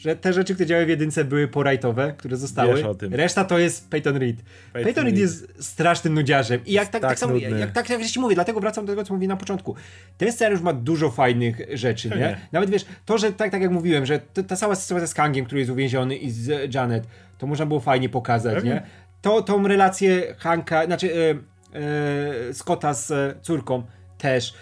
że te rzeczy, które działały w jedynce były porajtowe, które zostały. Wiesz o tym. Reszta to jest Peyton Reed. Peyton, Peyton Reed jest strasznym nudziarzem. I jak tak, tak, tak samo, jak tak jak ci mówię, dlatego wracam do tego, co mówię na początku. Ten scenariusz ma dużo fajnych rzeczy, nie? Pewnie. Nawet wiesz, to, że tak, tak jak mówiłem, że to, ta cała sytuacja z Kangiem, który jest uwięziony i z Janet, to można było fajnie pokazać, Pewnie. nie? To, tą relację Hanka, znaczy e, e, Scotta z e, córką też.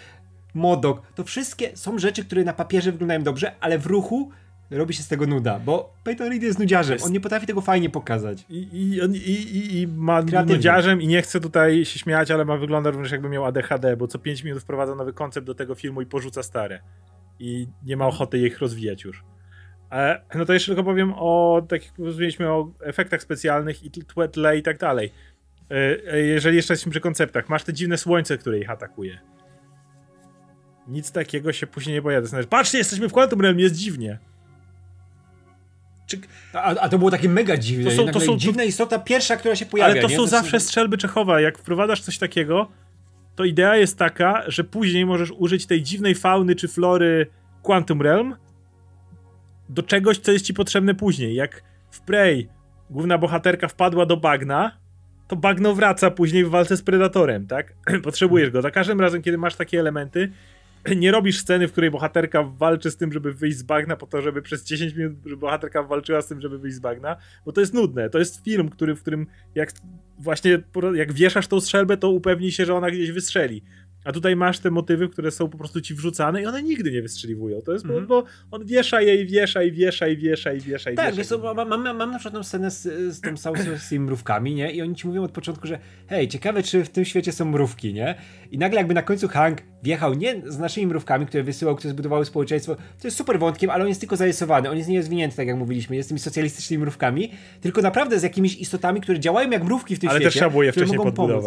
Modok, to wszystkie są rzeczy, które na papierze wyglądają dobrze, ale w ruchu robi się z tego nuda, bo Peyton Reed jest nudziarzem, on nie potrafi tego fajnie pokazać. I, i, i, i, ma Kreatywny. nudziarzem i nie chcę tutaj się śmiać, ale ma wygląda również jakby miał ADHD, bo co 5 minut wprowadza nowy koncept do tego filmu i porzuca stare. I nie ma ochoty ich rozwijać już. E, no to jeszcze tylko powiem o, tak jak rozmawialiśmy o efektach specjalnych i tle i tak dalej. E, e, jeżeli jeszcze jesteśmy przy konceptach, masz te dziwne słońce, które ich atakuje. Nic takiego się później nie pojawia. Znaczy, patrzcie, jesteśmy w Quantum Realm, jest dziwnie. Czy, A, a to było takie mega dziwne. To są- To to są- dziwna istota, pierwsza, która się pojawia. Ale to nie? są jest- zawsze strzelby Czechowa. Jak wprowadzasz coś takiego, to idea jest taka, że później możesz użyć tej dziwnej fauny czy flory Quantum Realm do czegoś, co jest ci potrzebne później. Jak w Prey główna bohaterka wpadła do bagna, to bagno wraca później w walce z Predatorem, tak? Potrzebujesz go. Za każdym razem, kiedy masz takie elementy, nie robisz sceny, w której bohaterka walczy z tym, żeby wyjść z bagna, po to, żeby przez 10 minut bohaterka walczyła z tym, żeby wyjść z bagna, bo to jest nudne. To jest film, który, w którym jak właśnie jak wieszasz tą strzelbę, to upewnij się, że ona gdzieś wystrzeli. A tutaj masz te motywy, które są po prostu ci wrzucane i one nigdy nie wystrzeliwują. To jest, Mhm. bo, bo on wiesza je i wiesza i wiesza i wiesza i wiesza i Tak, wiesza. wiesz mam, mam, mam na przykład tą scenę z, z tą całą z tymi mrówkami, nie? I oni ci mówią od początku, że hej, ciekawe, czy w tym świecie są mrówki, nie? I nagle jakby na końcu Hank wjechał nie z naszymi mrówkami, które wysyłał, które zbudowały społeczeństwo, to jest super wątkiem, ale on jest tylko zarysowany, on jest nierozwinięty, tak jak mówiliśmy, jest z tymi socjalistycznymi mrówkami, tylko naprawdę z jakimiś istotami, które działają jak mrówki w tym Ale świecie. też trzeba było je wcześniej mogą pomóc.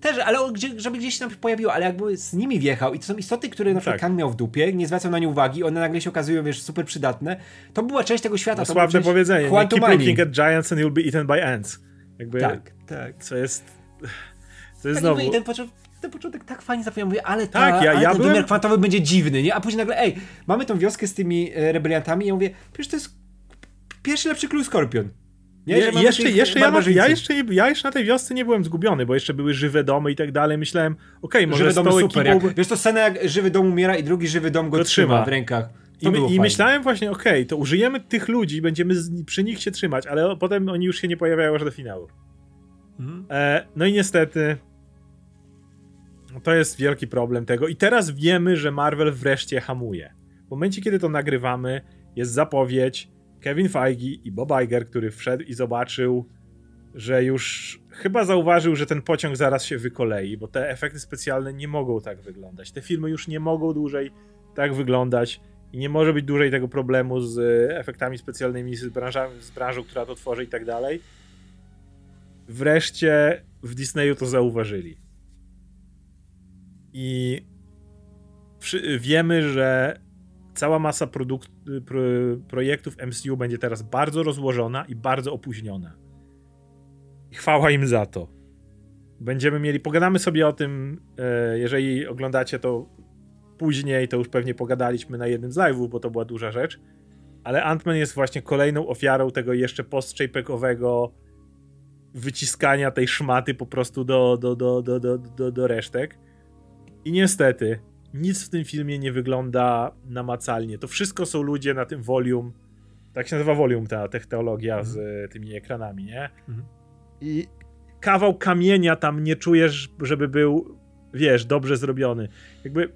Też, ale gdzie, żeby gdzieś się tam pojawiło, ale jakby z nimi wjechał i to są istoty, które na przykład Tak. Kang miał w dupie, nie zwracał na nie uwagi, one nagle się okazują, wiesz, super przydatne. To była część tego świata. No, to sławne powiedzenie. Nie? Keep looking at giants and you'll be eaten by ants. Jakby, Tak, tak. co jest... Co jest Tak, znowu... ten początek, ten początek tak fajnie zapomniał, mówię, ale, ta, Tak, ja- ale ja ten byłem- wymiar kwantowy będzie dziwny, nie? A później nagle, ej, mamy tą wioskę z tymi e, rebeliantami i ja mówię, przecież to jest pierwszy lepszy król Skorpion. Nie? Je, mamy jeszcze, jeszcze, ja, na, ja, jeszcze ja jeszcze na tej wiosce nie byłem zgubiony, bo jeszcze były żywe domy i tak dalej. Myślałem, okej, może Żywy z dom tą super. ekipą... Jak, wiesz, to scena jak żywy dom umiera i drugi żywy dom go, Go trzyma. w rękach. I, I myślałem właśnie, okej, to użyjemy tych ludzi, będziemy z, przy nich się trzymać, ale potem oni już się nie pojawiają aż do finału. Mhm. E, no i niestety to jest wielki problem tego. I teraz wiemy, że Marvel wreszcie hamuje. W momencie, kiedy to nagrywamy, jest zapowiedź Kevin Feige i Bob Iger, który wszedł i zobaczył, że już chyba zauważył, że ten pociąg zaraz się wykolei, bo te efekty specjalne nie mogą tak wyglądać. Te filmy już nie mogą dłużej tak wyglądać i nie może być dłużej tego problemu z e, efektami specjalnymi, z, branżami, z branżą, która to tworzy i tak dalej. Wreszcie w Disneyu to zauważyli. I wiemy, że cała masa produkt, pro, projektów MCU będzie teraz bardzo rozłożona i bardzo opóźniona. I chwała im za to. Będziemy mieli, pogadamy sobie o tym, e, jeżeli oglądacie to później, to już pewnie pogadaliśmy na jednym z live'ów, bo to była duża rzecz. Ale Ant-Man jest właśnie kolejną ofiarą tego jeszcze post-JPEG-owego wyciskania tej szmaty po prostu do, do, do, do, do, do, do resztek. I niestety, nic w tym filmie nie wygląda namacalnie. To wszystko są ludzie na tym volume. Tak się nazywa volume ta technologia z e, tymi ekranami, nie? Mhm. I kawał kamienia tam nie czujesz, żeby był, wiesz, dobrze zrobiony. Jakby.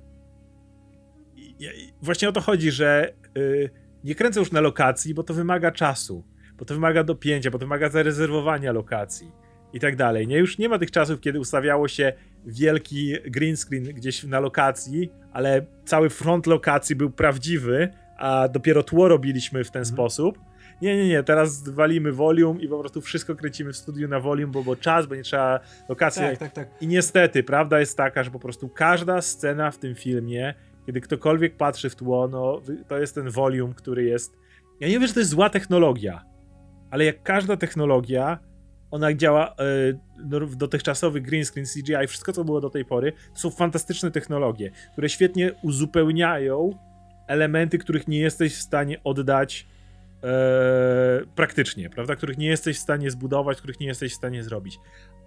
Właśnie o to chodzi, że y, nie kręcę już na lokacji, bo to wymaga czasu, bo to wymaga dopięcia, bo to wymaga zarezerwowania lokacji i tak dalej. Nie, już nie ma tych czasów, kiedy ustawiało się wielki green screen gdzieś na lokacji, ale cały front lokacji był prawdziwy, a dopiero tło robiliśmy w ten sposób. Nie, nie, nie, teraz walimy volume i po prostu wszystko kręcimy w studiu na volume, bo, bo czas, bo nie trzeba lokacji. Tak, tak, tak. I niestety, prawda jest taka, że po prostu każda scena w tym filmie, kiedy ktokolwiek patrzy w tło, no to jest ten volume, który jest. Ja nie wiem, że to jest zła technologia, ale jak każda technologia, ona działa e, w dotychczasowy green screen, CGI, wszystko co było do tej pory, to są fantastyczne technologie, które świetnie uzupełniają elementy, których nie jesteś w stanie oddać e, praktycznie, prawda? Których nie jesteś w stanie zbudować, których nie jesteś w stanie zrobić.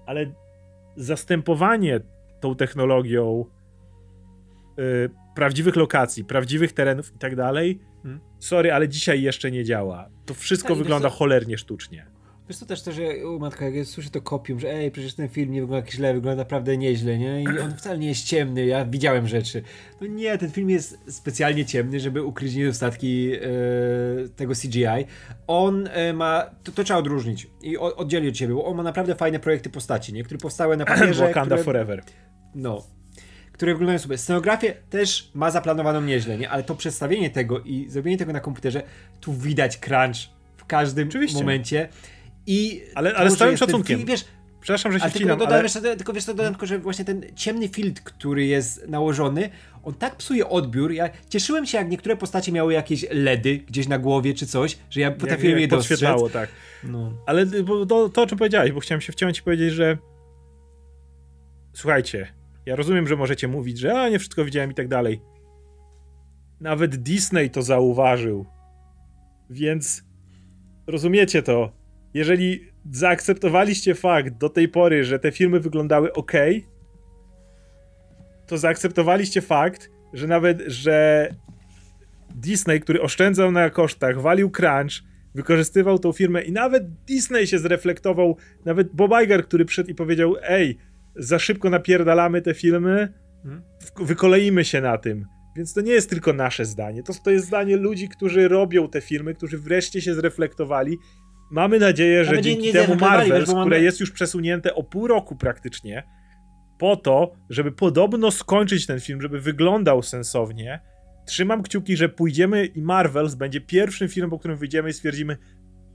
Ale zastępowanie tą technologią e, prawdziwych lokacji, prawdziwych terenów i tak dalej, hmm. sorry, ale dzisiaj jeszcze nie działa. To wszystko tak, wygląda cholernie sztucznie. Wiesz to też to, że u matka, jak ja słyszę to kopium, że ej, przecież ten film nie wygląda źle, wygląda naprawdę nieźle, nie? I on wcale nie jest ciemny, ja widziałem rzeczy. No nie, ten film jest specjalnie ciemny, żeby ukryć niedostatki e, tego CGI. On e, ma, to, to, trzeba odróżnić i o, oddzielić od siebie, bo on ma naprawdę fajne projekty postaci, nie? Które powstały na papierze. Wakanda które, Forever. No, które wyglądają sobie. Scenografię też ma zaplanowaną nieźle, nie? Ale to przedstawienie tego i zrobienie tego na komputerze, tu widać crunch w każdym Oczywiście. momencie. I ale, ale z całym szacunkiem. Film, wiesz, Przepraszam, że się tylko wcinam, dodam, ale... Jeszcze, tylko wiesz, to dodam tylko, że właśnie ten ciemny filtr, który jest nałożony, on tak psuje odbiór. Ja cieszyłem się, jak niektóre postacie miały jakieś LEDy gdzieś na głowie czy coś, że ja potrafiłem je dostrzec. tak. No. Ale to, to, o czym powiedziałeś, bo chciałem się wciąć i powiedzieć, że słuchajcie, ja rozumiem, że możecie mówić, że a, nie wszystko widziałem i tak dalej. Nawet Disney to zauważył. Więc rozumiecie to jeżeli zaakceptowaliście fakt do tej pory, że te filmy wyglądały ok, to zaakceptowaliście fakt, że nawet, że Disney, który oszczędzał na kosztach, walił crunch, wykorzystywał tą firmę i nawet Disney się zreflektował, nawet Bob Iger, który przyszedł i powiedział, ej, za szybko napierdalamy te filmy, hmm? wykoleimy się na tym. Więc to nie jest tylko nasze zdanie, to, to jest zdanie ludzi, którzy robią te filmy, którzy wreszcie się zreflektowali Mamy nadzieję, że dzięki nie temu Marvel, które mamy... jest już przesunięte o pół roku praktycznie, po to, żeby podobno skończyć ten film, żeby wyglądał sensownie, trzymam kciuki, że pójdziemy i Marvels będzie pierwszym filmem, po którym wyjdziemy i stwierdzimy,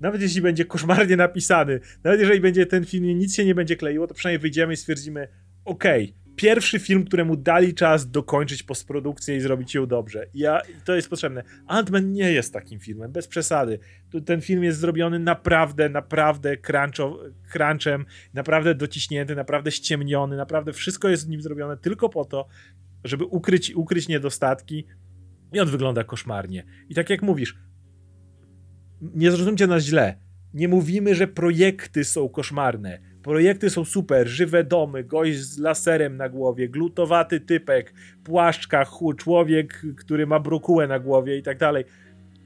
nawet jeśli będzie koszmarnie napisany, nawet jeżeli będzie ten film nic się nie będzie kleiło, to przynajmniej wyjdziemy i stwierdzimy, okej, okay, pierwszy film, któremu dali czas dokończyć postprodukcję i zrobić ją dobrze. Ja, to jest potrzebne. Ant-Man nie jest takim filmem, bez przesady. Ten film jest zrobiony naprawdę, naprawdę crunchem, naprawdę dociśnięty, naprawdę ściemniony, naprawdę wszystko jest w nim zrobione tylko po to, żeby ukryć, ukryć niedostatki i on wygląda koszmarnie. I tak jak mówisz, nie zrozumcie nas źle. Nie mówimy, że projekty są koszmarne Projekty są super, żywe domy, gość z laserem na głowie, glutowaty typek, płaszczka, człowiek, który ma brokułę na głowie i tak dalej.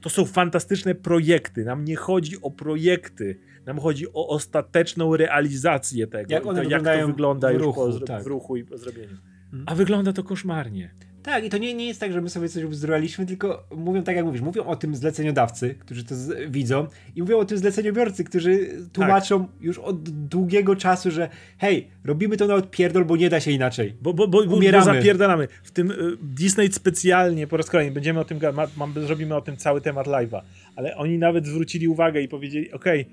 To są fantastyczne projekty. Nam nie chodzi o projekty, nam chodzi o ostateczną realizację tego. Jak, one to, jak to wygląda w ruchu, już po, tak. w ruchu i po zrobieniu. Hmm. A wygląda to koszmarnie. Tak, i to nie, nie jest tak, że my sobie coś bzduraliśmy, tylko mówią tak jak mówisz, mówią o tym zleceniodawcy, którzy to z, widzą i mówią o tym zleceniobiorcy, którzy tłumaczą tak. już od długiego czasu, że hej, robimy to na odpierdol, bo nie da się inaczej. Bo, bo, bo, Umieramy. bo zapierdalamy. W tym y, Disney specjalnie, po raz kolejny, będziemy o tym, ma, ma, zrobimy o tym cały temat live'a, ale oni nawet zwrócili uwagę i powiedzieli, okej,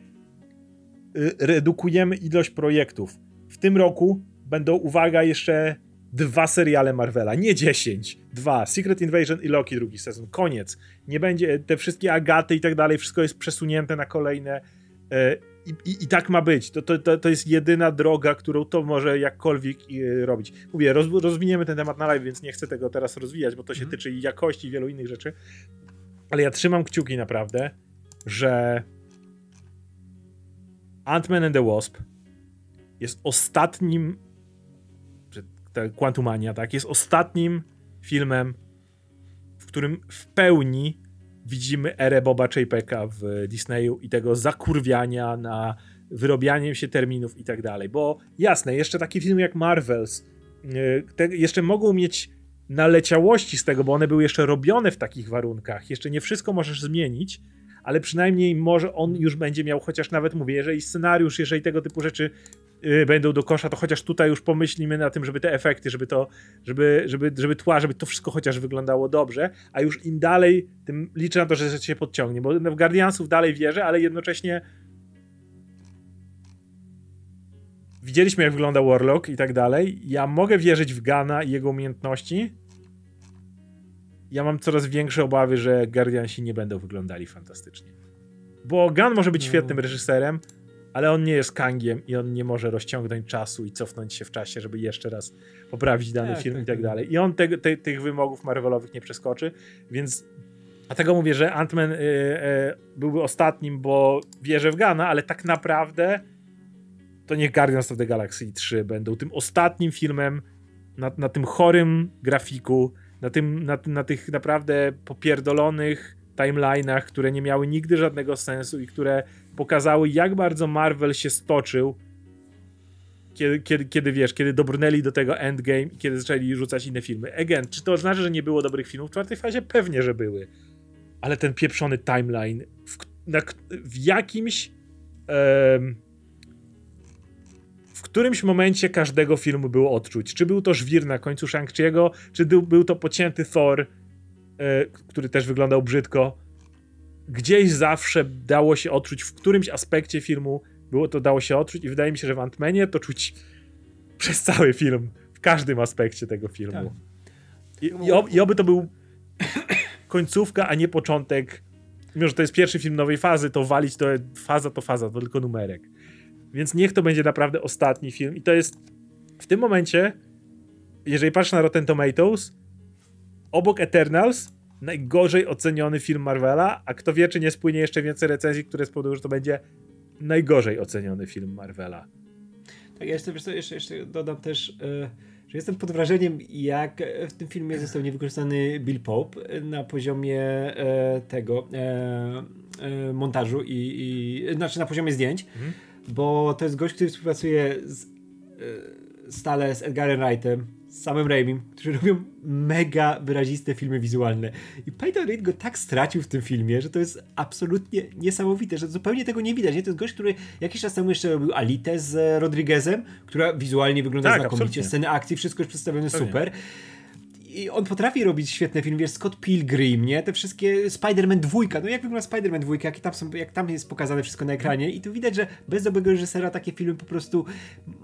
okay, redukujemy ilość projektów. W tym roku będą, uwaga, jeszcze dwa seriale Marvela, nie dziesięć, dwa. Secret Invasion i Loki drugi sezon, koniec. Nie będzie, te wszystkie Agaty i tak dalej, wszystko jest przesunięte na kolejne e, i, i, i tak ma być. To, to, to jest jedyna droga, którą to może jakkolwiek e, robić. Mówię, roz, rozwiniemy ten temat na live, więc nie chcę tego teraz rozwijać, bo to się mm. tyczy i jakości i wielu innych rzeczy. Ale ja trzymam kciuki naprawdę, że Ant-Man and the Wasp jest ostatnim Quantumania, tak, jest ostatnim filmem, w którym w pełni widzimy erę Boba Chapeka w Disneyu i tego zakurwiania na wyrobianie się terminów i tak dalej. Bo jasne, jeszcze taki film jak Marvels y, te, jeszcze mogą mieć naleciałości z tego, bo one były jeszcze robione w takich warunkach. Jeszcze nie wszystko możesz zmienić, ale przynajmniej może on już będzie miał, chociaż nawet mówię, jeżeli scenariusz, jeżeli tego typu rzeczy będą do kosza, to chociaż tutaj już pomyślimy na tym, żeby te efekty, żeby to, żeby, żeby, żeby tła, żeby to wszystko chociaż wyglądało dobrze, a już im dalej, tym liczę na to, że się podciągnie, bo w Guardiansów dalej wierzę, ale jednocześnie widzieliśmy jak wygląda Warlock i tak dalej, ja mogę wierzyć w Gana i jego umiejętności, ja mam coraz większe obawy, że Guardiansi nie będą wyglądali fantastycznie. Bo Gunn może być no. świetnym reżyserem, ale on nie jest Kangiem i on nie może rozciągnąć czasu i cofnąć się w czasie, żeby jeszcze raz poprawić dany tak, film tak, i tak, tak dalej. I on te, te, tych wymogów Marvelowych nie przeskoczy, więc Dlatego mówię, że Ant-Man y, y, byłby ostatnim, bo wierzę w Gana, ale tak naprawdę to niech Guardians of the Galaxy 3 będą tym ostatnim filmem na, na tym chorym grafiku, na, tym, na, na tych naprawdę popierdolonych timeline'ach, które nie miały nigdy żadnego sensu i które pokazały, jak bardzo Marvel się stoczył, kiedy, kiedy, kiedy wiesz, kiedy dobrnęli do tego endgame i kiedy zaczęli rzucać inne filmy. Again, czy to oznacza, że nie było dobrych filmów w czwartej fazie? Pewnie, że były. Ale ten pieprzony timeline w, na, w jakimś um, w którymś momencie każdego filmu było odczuć. Czy był to żwir na końcu Shang-Chi'ego, czy był, był to pocięty Thor, który też wyglądał brzydko. Gdzieś zawsze dało się odczuć w którymś aspekcie filmu było to dało się odczuć i wydaje mi się, że w Antmanie to czuć przez cały film, w każdym aspekcie tego filmu. Tak. I, i, ob, I oby to był końcówka, a nie początek. Mimo, że to jest pierwszy film nowej fazy, to walić to faza to faza, to tylko numerek. Więc niech to będzie naprawdę ostatni film. I to jest w tym momencie, jeżeli patrzysz na Rotten Tomatoes, obok Eternals najgorzej oceniony film Marvela, a kto wie, czy nie spłynie jeszcze więcej recenzji, które spowodują, że to będzie najgorzej oceniony film Marvela. Tak, ja jeszcze, wiesz co, jeszcze, jeszcze dodam też, yy, że jestem pod wrażeniem, jak w tym filmie został niewykorzystany Bill Pope na poziomie yy, tego yy, montażu i, i, znaczy na poziomie zdjęć, mhm. bo to jest gość, który współpracuje z, stale z Edgarem Wrightem, z samym Raimim, którzy robią mega wyraziste filmy wizualne. I Peyton Reed go tak stracił w tym filmie, że to jest absolutnie niesamowite, że zupełnie tego nie widać. Nie? To jest gość, który jakiś czas temu jeszcze robił Alitę z Rodriguezem, która wizualnie wygląda tak, znakomicie. Absolutnie. Sceny akcji, wszystko jest przedstawione Pewnie. super. I on potrafi robić świetne filmy, wiesz, Scott Pilgrim, nie? Te wszystkie Spider-Man dwójka, no jak wygląda Spider-Man dwójka, jak tam, są, jak tam jest pokazane wszystko na ekranie i tu widać, że bez dobrego reżysera takie filmy po prostu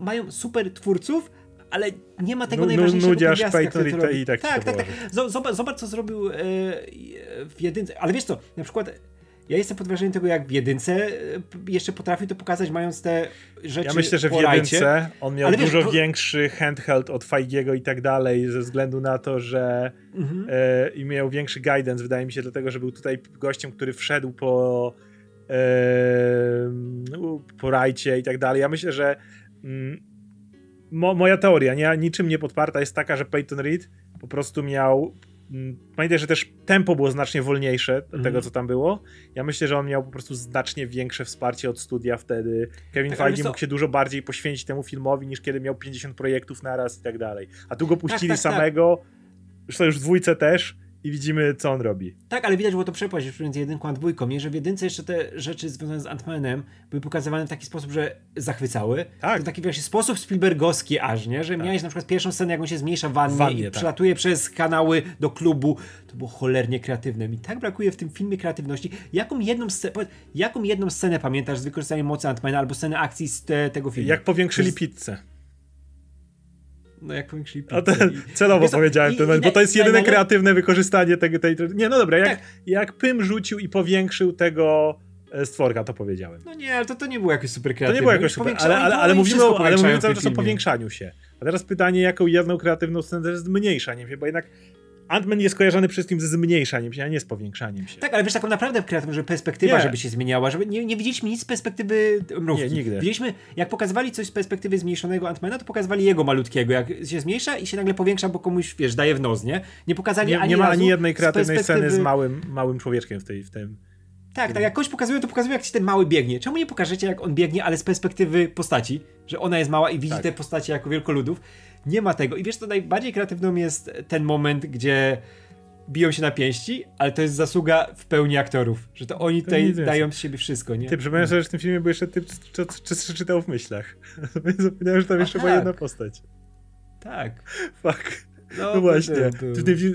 mają super twórców, ale nie ma tego no, najważniejszego nudziarz Peyton i, i tak Tak, tak, tak. Zobacz, zobacz, co zrobił e, w jedynce. Ale wiesz co, na przykład ja jestem pod wrażeniem tego, jak w jedynce e, jeszcze potrafił to pokazać, mając te rzeczy Ja myślę, że w jedynce on miał dużo wiesz, to... większy handheld od Feigiego i tak dalej, ze względu na to, że mhm. e, i miał większy guidance, wydaje mi się, dlatego, że był tutaj gościem, który wszedł po e, po rajcie i tak dalej. Ja myślę, że mm, mo, moja teoria, nie, niczym nie podparta, jest taka, że Peyton Reed po prostu miał. Mm, pamiętaj, że też tempo było znacznie wolniejsze mm. tego, mhm. co tam było. Ja myślę, że on miał po prostu znacznie większe wsparcie od studia wtedy. Kevin tak, Feige mógł się dużo bardziej poświęcić temu filmowi, niż kiedy miał 50 projektów naraz i tak dalej. A tu go tak, puścili tak, tak, samego. Zresztą już w dwójce też i widzimy, co on robi. Tak, ale widać było to przepaść pomiędzy jedynką a dwójką, nie? Że w jedynce jeszcze te rzeczy związane z Ant-Manem były pokazywane w taki sposób, że zachwycały. Tak. To taki właśnie sposób Spielbergowski aż, nie? Że tak. miałeś na przykład pierwszą scenę, jak on się zmniejsza w wannie, wannie i tak. przelatuje przez kanały do klubu. To było cholernie kreatywne. Mi tak brakuje w tym filmie kreatywności. Jaką jedną, scenę, jaką jedną scenę pamiętasz z wykorzystaniem mocy Ant-Mana albo scenę akcji z te, tego filmu? Jak powiększyli pizzę no jak powiększyli A to, celowo Wiesz, powiedziałem i, ten, bo to jest jedyne kreatywne wykorzystanie tego, tej... Nie, no dobra, jak, tak. jak Pym rzucił i powiększył tego e, stworka, to powiedziałem. No nie, ale to, to nie było jakoś super kreatywne. To nie było jakoś super, ale, ale, ale, mówimy, o, ale mówimy cały czas o powiększaniu się. A teraz pytanie, jaką jedną kreatywną scenę jest zmniejszaniem się, bo jednak Ant-Man jest kojarzony wszystkim ze zmniejszaniem się, a nie z powiększaniem się. Tak, ale wiesz, taką naprawdę kreatywną, żeby perspektywa, nie. żeby się zmieniała, żeby nie, nie widzieliśmy nic z perspektywy mrówki. Nie, nigdy. Widzieliśmy, jak pokazywali coś z perspektywy zmniejszonego Ant-Mana, to pokazywali jego malutkiego, jak się zmniejsza i się nagle powiększa, bo komuś, wiesz, daje w nos, nie? Nie pokazali nie, ani Nie ma ani jednej kreatywnej perspektywy... sceny z małym, małym człowieczkiem w, tej, w tym... Tak, tak, jak kogoś pokazują, to pokazują, jak ci ten mały biegnie. Czemu nie pokażecie, jak on biegnie, ale z perspektywy postaci, że ona jest mała i widzi tak. te postacie jako wielkoludów? Nie ma tego. I wiesz, to najbardziej kreatywną jest ten moment, gdzie biją się na pięści, ale to jest zasługa w pełni aktorów, że to oni tutaj dają z siebie wszystko, nie? Ty, przypomniałem sobie, że w tym filmie był jeszcze typ, co, co, czytał w myślach. Zapomniałem, że tam jeszcze tak. była jedna postać. Tak. Fuck. No, no właśnie. To,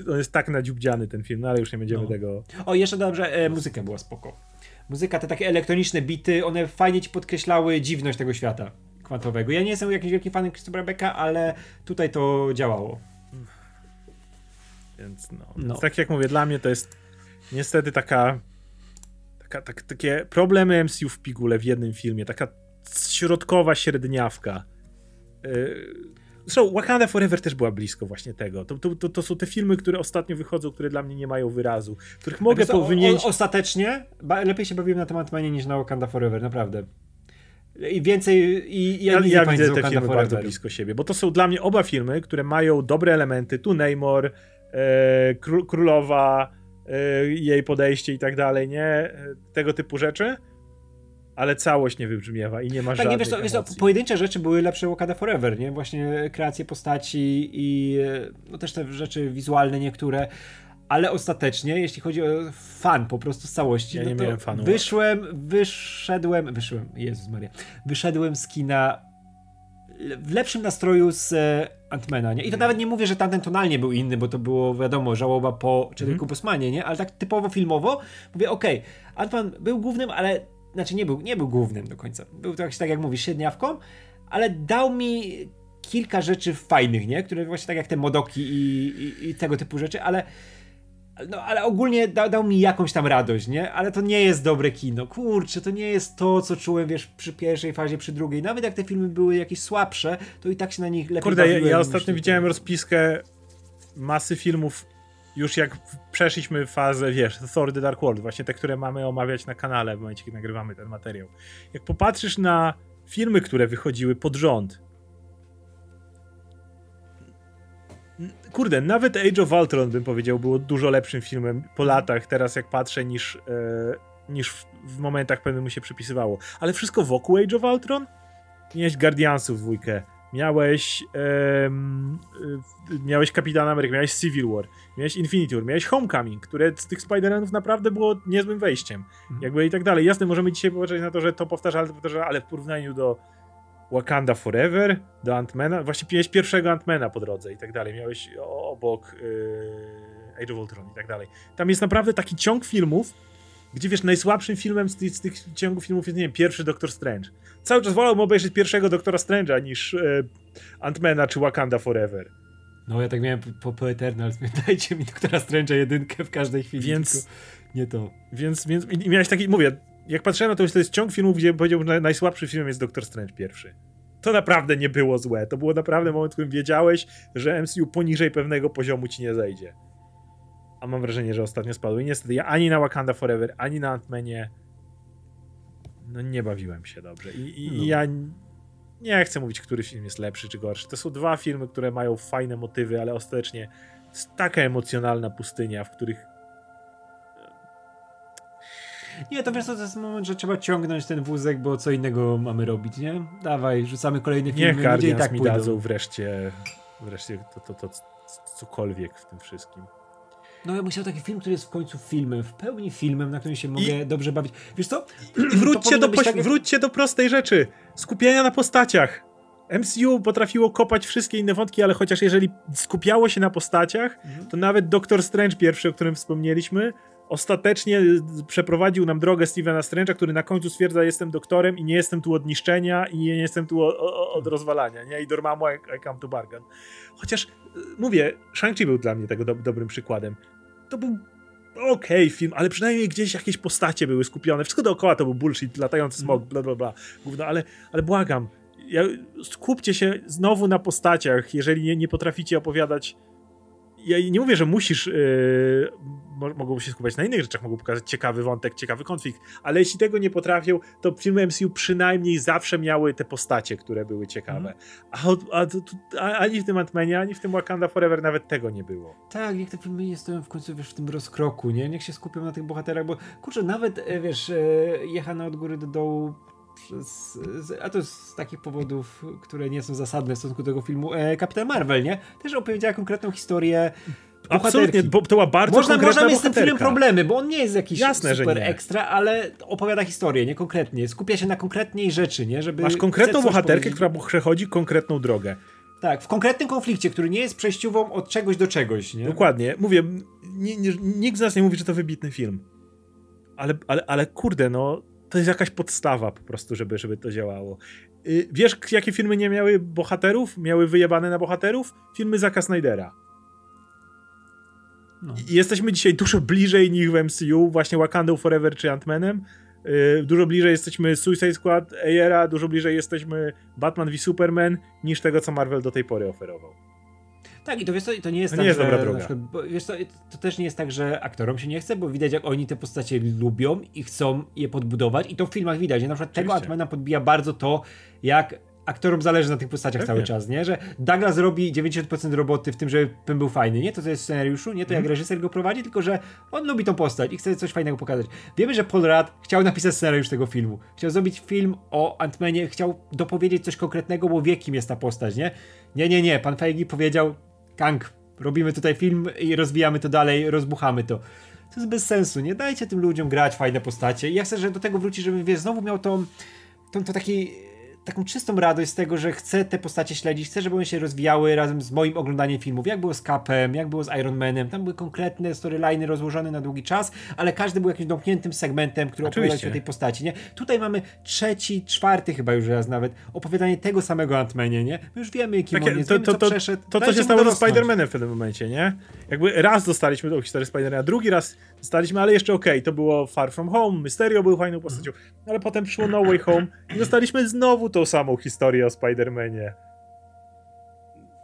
to, on jest tak nadziubdziany ten film, no ale już nie będziemy no. tego... O, jeszcze dobrze, e, muzyka była spoko. Muzyka, te takie elektroniczne bity, one fajnie ci podkreślały dziwność tego świata kwantowego. Ja nie jestem jakimś wielkim fanem Christophera Becka, ale tutaj to działało. Więc no. no. Więc tak jak mówię, dla mnie to jest niestety taka, taka tak, takie problemy MCU w pigule w jednym filmie, taka środkowa średniawka. Yy, Zresztą Wakanda Forever też była blisko właśnie tego. To, to, to, są te filmy, które ostatnio wychodzą, które dla mnie nie mają wyrazu, których mogę wymienić. o- Ostatecznie lepiej się bawiłem na temat Manie niż na Wakanda Forever, naprawdę. I więcej, i, i Ja, ja nie pamiętam widzę te Wakanda filmy Forever. bardzo blisko siebie, bo to są dla mnie oba filmy, które mają dobre elementy. Tu Namor, e, kró- królowa, e, jej podejście i tak dalej, nie? E, Tego typu rzeczy. Ale całość nie wybrzmiewa i nie ma Tak, żadnych nie wiesz co, wiesz emocji. pojedyncze rzeczy były lepsze Wakanda Forever, nie? Właśnie kreacje postaci i e, no też te rzeczy wizualne niektóre. Ale ostatecznie, jeśli chodzi o fan po prostu z całości, Ja no nie to miałem fanu. wyszłem, wyszedłem, wyszłem, Jezus Maria, wyszedłem z kina w lepszym nastroju z e, Antmana, nie? I to nawet nie mówię, że tamten tonalnie był inny, bo to było, wiadomo, żałoba po Chadwicku Mhm. Bosemanie, nie? Ale tak typowo filmowo mówię, okej, Antman był głównym, ale, znaczy nie był, nie był głównym do końca. Był tak, tak jak mówisz, średniawką, ale dał mi kilka rzeczy fajnych, nie? Które właśnie tak jak te modoki i, i, i tego typu rzeczy, ale no, ale ogólnie da, dał mi jakąś tam radość, nie? Ale to nie jest dobre kino. Kurczę, to nie jest to, co czułem, wiesz, przy pierwszej fazie, przy drugiej. Nawet jak te filmy były jakieś słabsze, to i tak się na nich lepiej Kurde, ja, bawiłem ja niż ostatnio widziałem rozpiskę masy filmów, już jak przeszliśmy fazę, wiesz, Thor The Dark World, właśnie te, które mamy omawiać na kanale w momencie, kiedy nagrywamy ten materiał. Jak popatrzysz na filmy, które wychodziły pod rząd, kurde, nawet Age of Ultron, bym powiedział, było dużo lepszym filmem po latach, teraz jak patrzę, niż, e, niż w, w momentach pewnym mu się przypisywało. Ale wszystko wokół Age of Ultron? Miałeś Guardiansów dwójkę, miałeś y, miałeś Kapitan Ameryka, miałeś Civil War, miałeś Infinity War, miałeś Homecoming, które z tych Spider-Manów naprawdę było niezłym wejściem. Mhm. Jakby i tak dalej. Jasne, możemy dzisiaj popatrzeć na to, że to powtarza, ale to powtarza, ale w porównaniu do Wakanda Forever, do Ant-Mana, właśnie miałeś pierwszego Ant-Mana po drodze i tak dalej, miałeś obok y, Age of Ultron i tak dalej. Tam jest naprawdę taki ciąg filmów, gdzie wiesz, najsłabszym filmem z tych, z tych ciągów filmów jest, nie wiem, pierwszy Doctor Strange. Cały czas wolałbym obejrzeć pierwszego Doktora Strange'a niż e, Ant-Mana czy Wakanda Forever. No ja tak miałem po, po Eternals, dajcie mi Doktora Strange'a jedynkę w każdej chwili. Więc- Nie to. Więc, więc i miałeś taki, mówię, jak patrzyłem na to, to jest ciąg filmów, gdzie powiedział, że najsłabszy filmem jest Doctor Strange pierwszy. To naprawdę nie było złe. To było naprawdę moment, w którym wiedziałeś, że MCU poniżej pewnego poziomu ci nie zejdzie. A mam wrażenie, że ostatnio spadło. I niestety ja ani na Wakanda Forever, ani na Ant-Manie no nie bawiłem się dobrze. I, i, No. ja nie chcę mówić, który film jest lepszy czy gorszy. To są dwa filmy, które mają fajne motywy, ale ostatecznie jest taka emocjonalna pustynia, w których Nie, to wiesz co, to jest moment, że trzeba ciągnąć ten wózek, bo co innego mamy robić, nie? Dawaj, rzucamy kolejne filmy, Niech ludzie i Guardians tak mi pójdą. dadzą wreszcie, wreszcie to, to, to, cokolwiek w tym wszystkim. No ja bym chciał taki film, który jest w końcu filmem, w pełni filmem, na którym się mogę dobrze bawić. Wiesz co? I wróćcie do, tak poś- jak- wróćcie do prostej rzeczy. Skupiania na postaciach. MCU potrafiło kopać wszystkie inne wątki, ale chociaż jeżeli skupiało się na postaciach, Mhm. to nawet Doctor Strange pierwszy, o którym wspomnieliśmy, ostatecznie przeprowadził nam drogę Stevena Strange'a, który na końcu stwierdza, jestem doktorem i nie jestem tu od niszczenia i nie jestem tu o, o, od rozwalania, nie? I Dormammu, I, I come to bargain. Chociaż, y, mówię, Shang-Chi był dla mnie tego do, dobrym przykładem. To był okej film, ale przynajmniej gdzieś jakieś postacie były skupione. Wszystko dookoła to był bullshit, latający smog, bla bla bla. Gówno, ale, ale błagam, ja, skupcie się znowu na postaciach, jeżeli nie, nie potraficie opowiadać. Ja nie mówię, że musisz. Yy, mo- mogą się skupiać na innych rzeczach, mogą pokazać ciekawy wątek, ciekawy konflikt, ale jeśli tego nie potrafią, to filmy MCU przynajmniej zawsze miały te postacie, które były ciekawe. A, od- a, tu- a ani w tym Ant-Manie, ani w tym Wakanda Forever nawet tego nie było. Tak, niech te filmy nie stoją w końcu, wiesz, w tym rozkroku, nie? Niech się skupią na tych bohaterach, bo kurczę, nawet, e, wiesz, e, jechane od góry do dołu przez, a to z takich powodów, które nie są zasadne w stosunku do tego filmu, e, Kapitan Marvel, nie? Też opowiedziała konkretną historię Absolutnie, bo to była bardzo Można, można mieć z tym filmem problemy, bo on nie jest jakiś Jasne, super ekstra, ale opowiada historię, nie konkretnie. Skupia się na konkretnej rzeczy, nie? Żeby Masz konkretną bohaterkę, powiedzieć. która przechodzi konkretną drogę. Tak, w konkretnym konflikcie, który nie jest przejściową od czegoś do czegoś, nie? Dokładnie. Mówię, nikt z nas nie mówi, że to wybitny film. Ale, ale, ale kurde, no, to jest jakaś podstawa po prostu, żeby, żeby to działało. Y, Wiesz, jakie filmy nie miały bohaterów? Miały wyjebane na bohaterów? Filmy Zaka Snydera. No. Jesteśmy dzisiaj dużo bliżej nich w MCU, właśnie Wakandą Forever czy Ant-Manem, Yy, dużo bliżej jesteśmy Suicide Squad Ayera, dużo bliżej jesteśmy Batman v Superman niż tego, co Marvel do tej pory oferował. Tak, i to wiesz co, to nie jest To tak, nie jest że, dobra droga. przykład, bo, wiesz co, to też nie jest tak, że aktorom się nie chce, bo widać jak oni te postacie lubią i chcą je podbudować i to w filmach widać, że na przykład tego Oczywiście. Antmana podbija bardzo to, jak aktorom zależy na tych postaciach Pewnie. cały czas, nie? Że Douglas robi 90% roboty w tym, żeby ten był fajny, nie to co jest w scenariuszu, nie to Mhm. jak reżyser go prowadzi, tylko że on lubi tą postać i chce coś fajnego pokazać. Wiemy, że Paul Rudd chciał napisać scenariusz tego filmu. Chciał zrobić film o Antmanie, chciał dopowiedzieć coś konkretnego, bo wie kim jest ta postać, nie? Nie, nie, nie, pan Feige powiedział Kang, robimy tutaj film i rozwijamy to dalej, rozbuchamy to. To jest bez sensu, nie dajcie tym ludziom grać fajne postacie. I ja chcę, że do tego wróci, żebym wiesz, znowu miał tą, tą, to taki, taką czystą radość z tego, że chcę te postacie śledzić, chcę, żeby one się rozwijały razem z moim oglądaniem filmów. Jak było z Capem, jak było z Iron Manem, tam były konkretne storyliny rozłożone na długi czas, ale każdy był jakimś domkniętym segmentem, który opowiadał ci o tej postaci, nie? Tutaj mamy trzeci, czwarty chyba już raz nawet, opowiadanie tego samego Ant-Manie, nie? My już wiemy, kim Takie, on jest, to, wiemy, to, co to, przeszedł. to, co się stało ze. Spider-Manem w pewnym momencie, nie? Jakby raz dostaliśmy tą historię Spider-Mana, drugi raz dostaliśmy, ale jeszcze okej, to było Far From Home, Mysterio był fajną postacią, ale potem przyszło No Way Home i dostaliśmy znowu tą samą historię o Spider-Manie.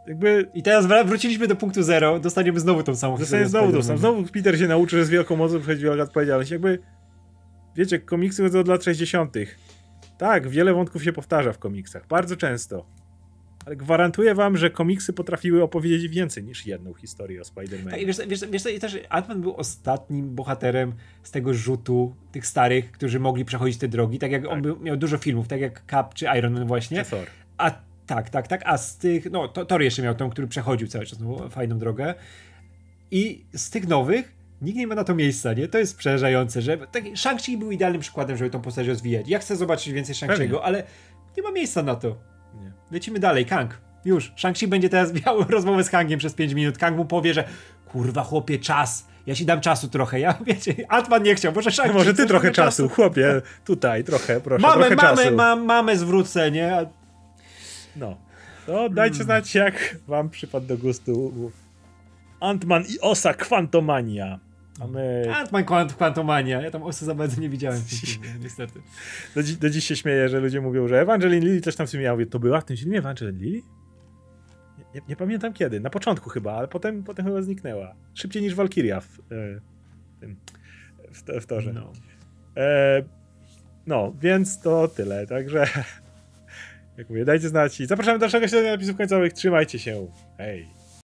Jakby I teraz wróciliśmy do punktu zero, dostaniemy znowu tą samą historię znowu Spider-Mana. dostęp. Znowu Peter się nauczy, że z wielką mocą przychodzi wielka odpowiedzialność. Jakby, wiecie, komiksy chodzą od lat 60. Tak, wiele wątków się powtarza w komiksach. Bardzo często. Ale gwarantuję wam, że komiksy potrafiły opowiedzieć więcej niż jedną historię o Tak, i Spider-Manie. wiesz, wiesz, wiesz co, i też Ant-Man był ostatnim bohaterem z tego rzutu tych starych, którzy mogli przechodzić te drogi, tak jak on Tak. był, miał dużo filmów, tak jak Cap czy Iron Man właśnie. Czy Thor. A tak, tak, tak, a z tych, no to, Thor jeszcze miał tą, który przechodził cały czas no, fajną drogę. I z tych nowych nikt nie ma na to miejsca, nie? To jest przerażające, że tak, Shang-Chi był idealnym przykładem, żeby tą postać rozwijać. Ja chcę zobaczyć więcej Shang-Chi'ego, ale nie ma miejsca na to. Lecimy dalej, Kang. Już. Shang-Chi będzie teraz miał rozmowę z Kangiem przez 5 minut. Kang mu powie, że kurwa chłopie, czas. Ja ci dam czasu trochę. Ja wiecie, Atman nie chciał, może Shang-Chi. Może ty trochę trochę czasu, chłopie. Tutaj, trochę, proszę, Mamy, trochę mamy, czasu. mam, mamy zwrócę, nie? A- No. To dajcie znać, jak wam przypadł do gustu Ant-Man i Osa Quantumania. A my Ant-Man Quant- Quantumania. Ja tam osy za bardzo nie widziałem w tym filmie, niestety. do, dzi- do dziś się śmieję, że ludzie mówią, że Evangeline Lilly coś tam w tym Ja mówię, to była w tym filmie Evangeline Lilly? Nie, nie, pamiętam kiedy, na początku chyba, ale potem, potem chyba zniknęła. Szybciej niż Valkyria w, e, tym, w, to- w torze. No. E, no, więc to tyle, także jak mówię, dajcie znać i zapraszamy do dalszego śledzenia napisów końcowych, trzymajcie się, hej.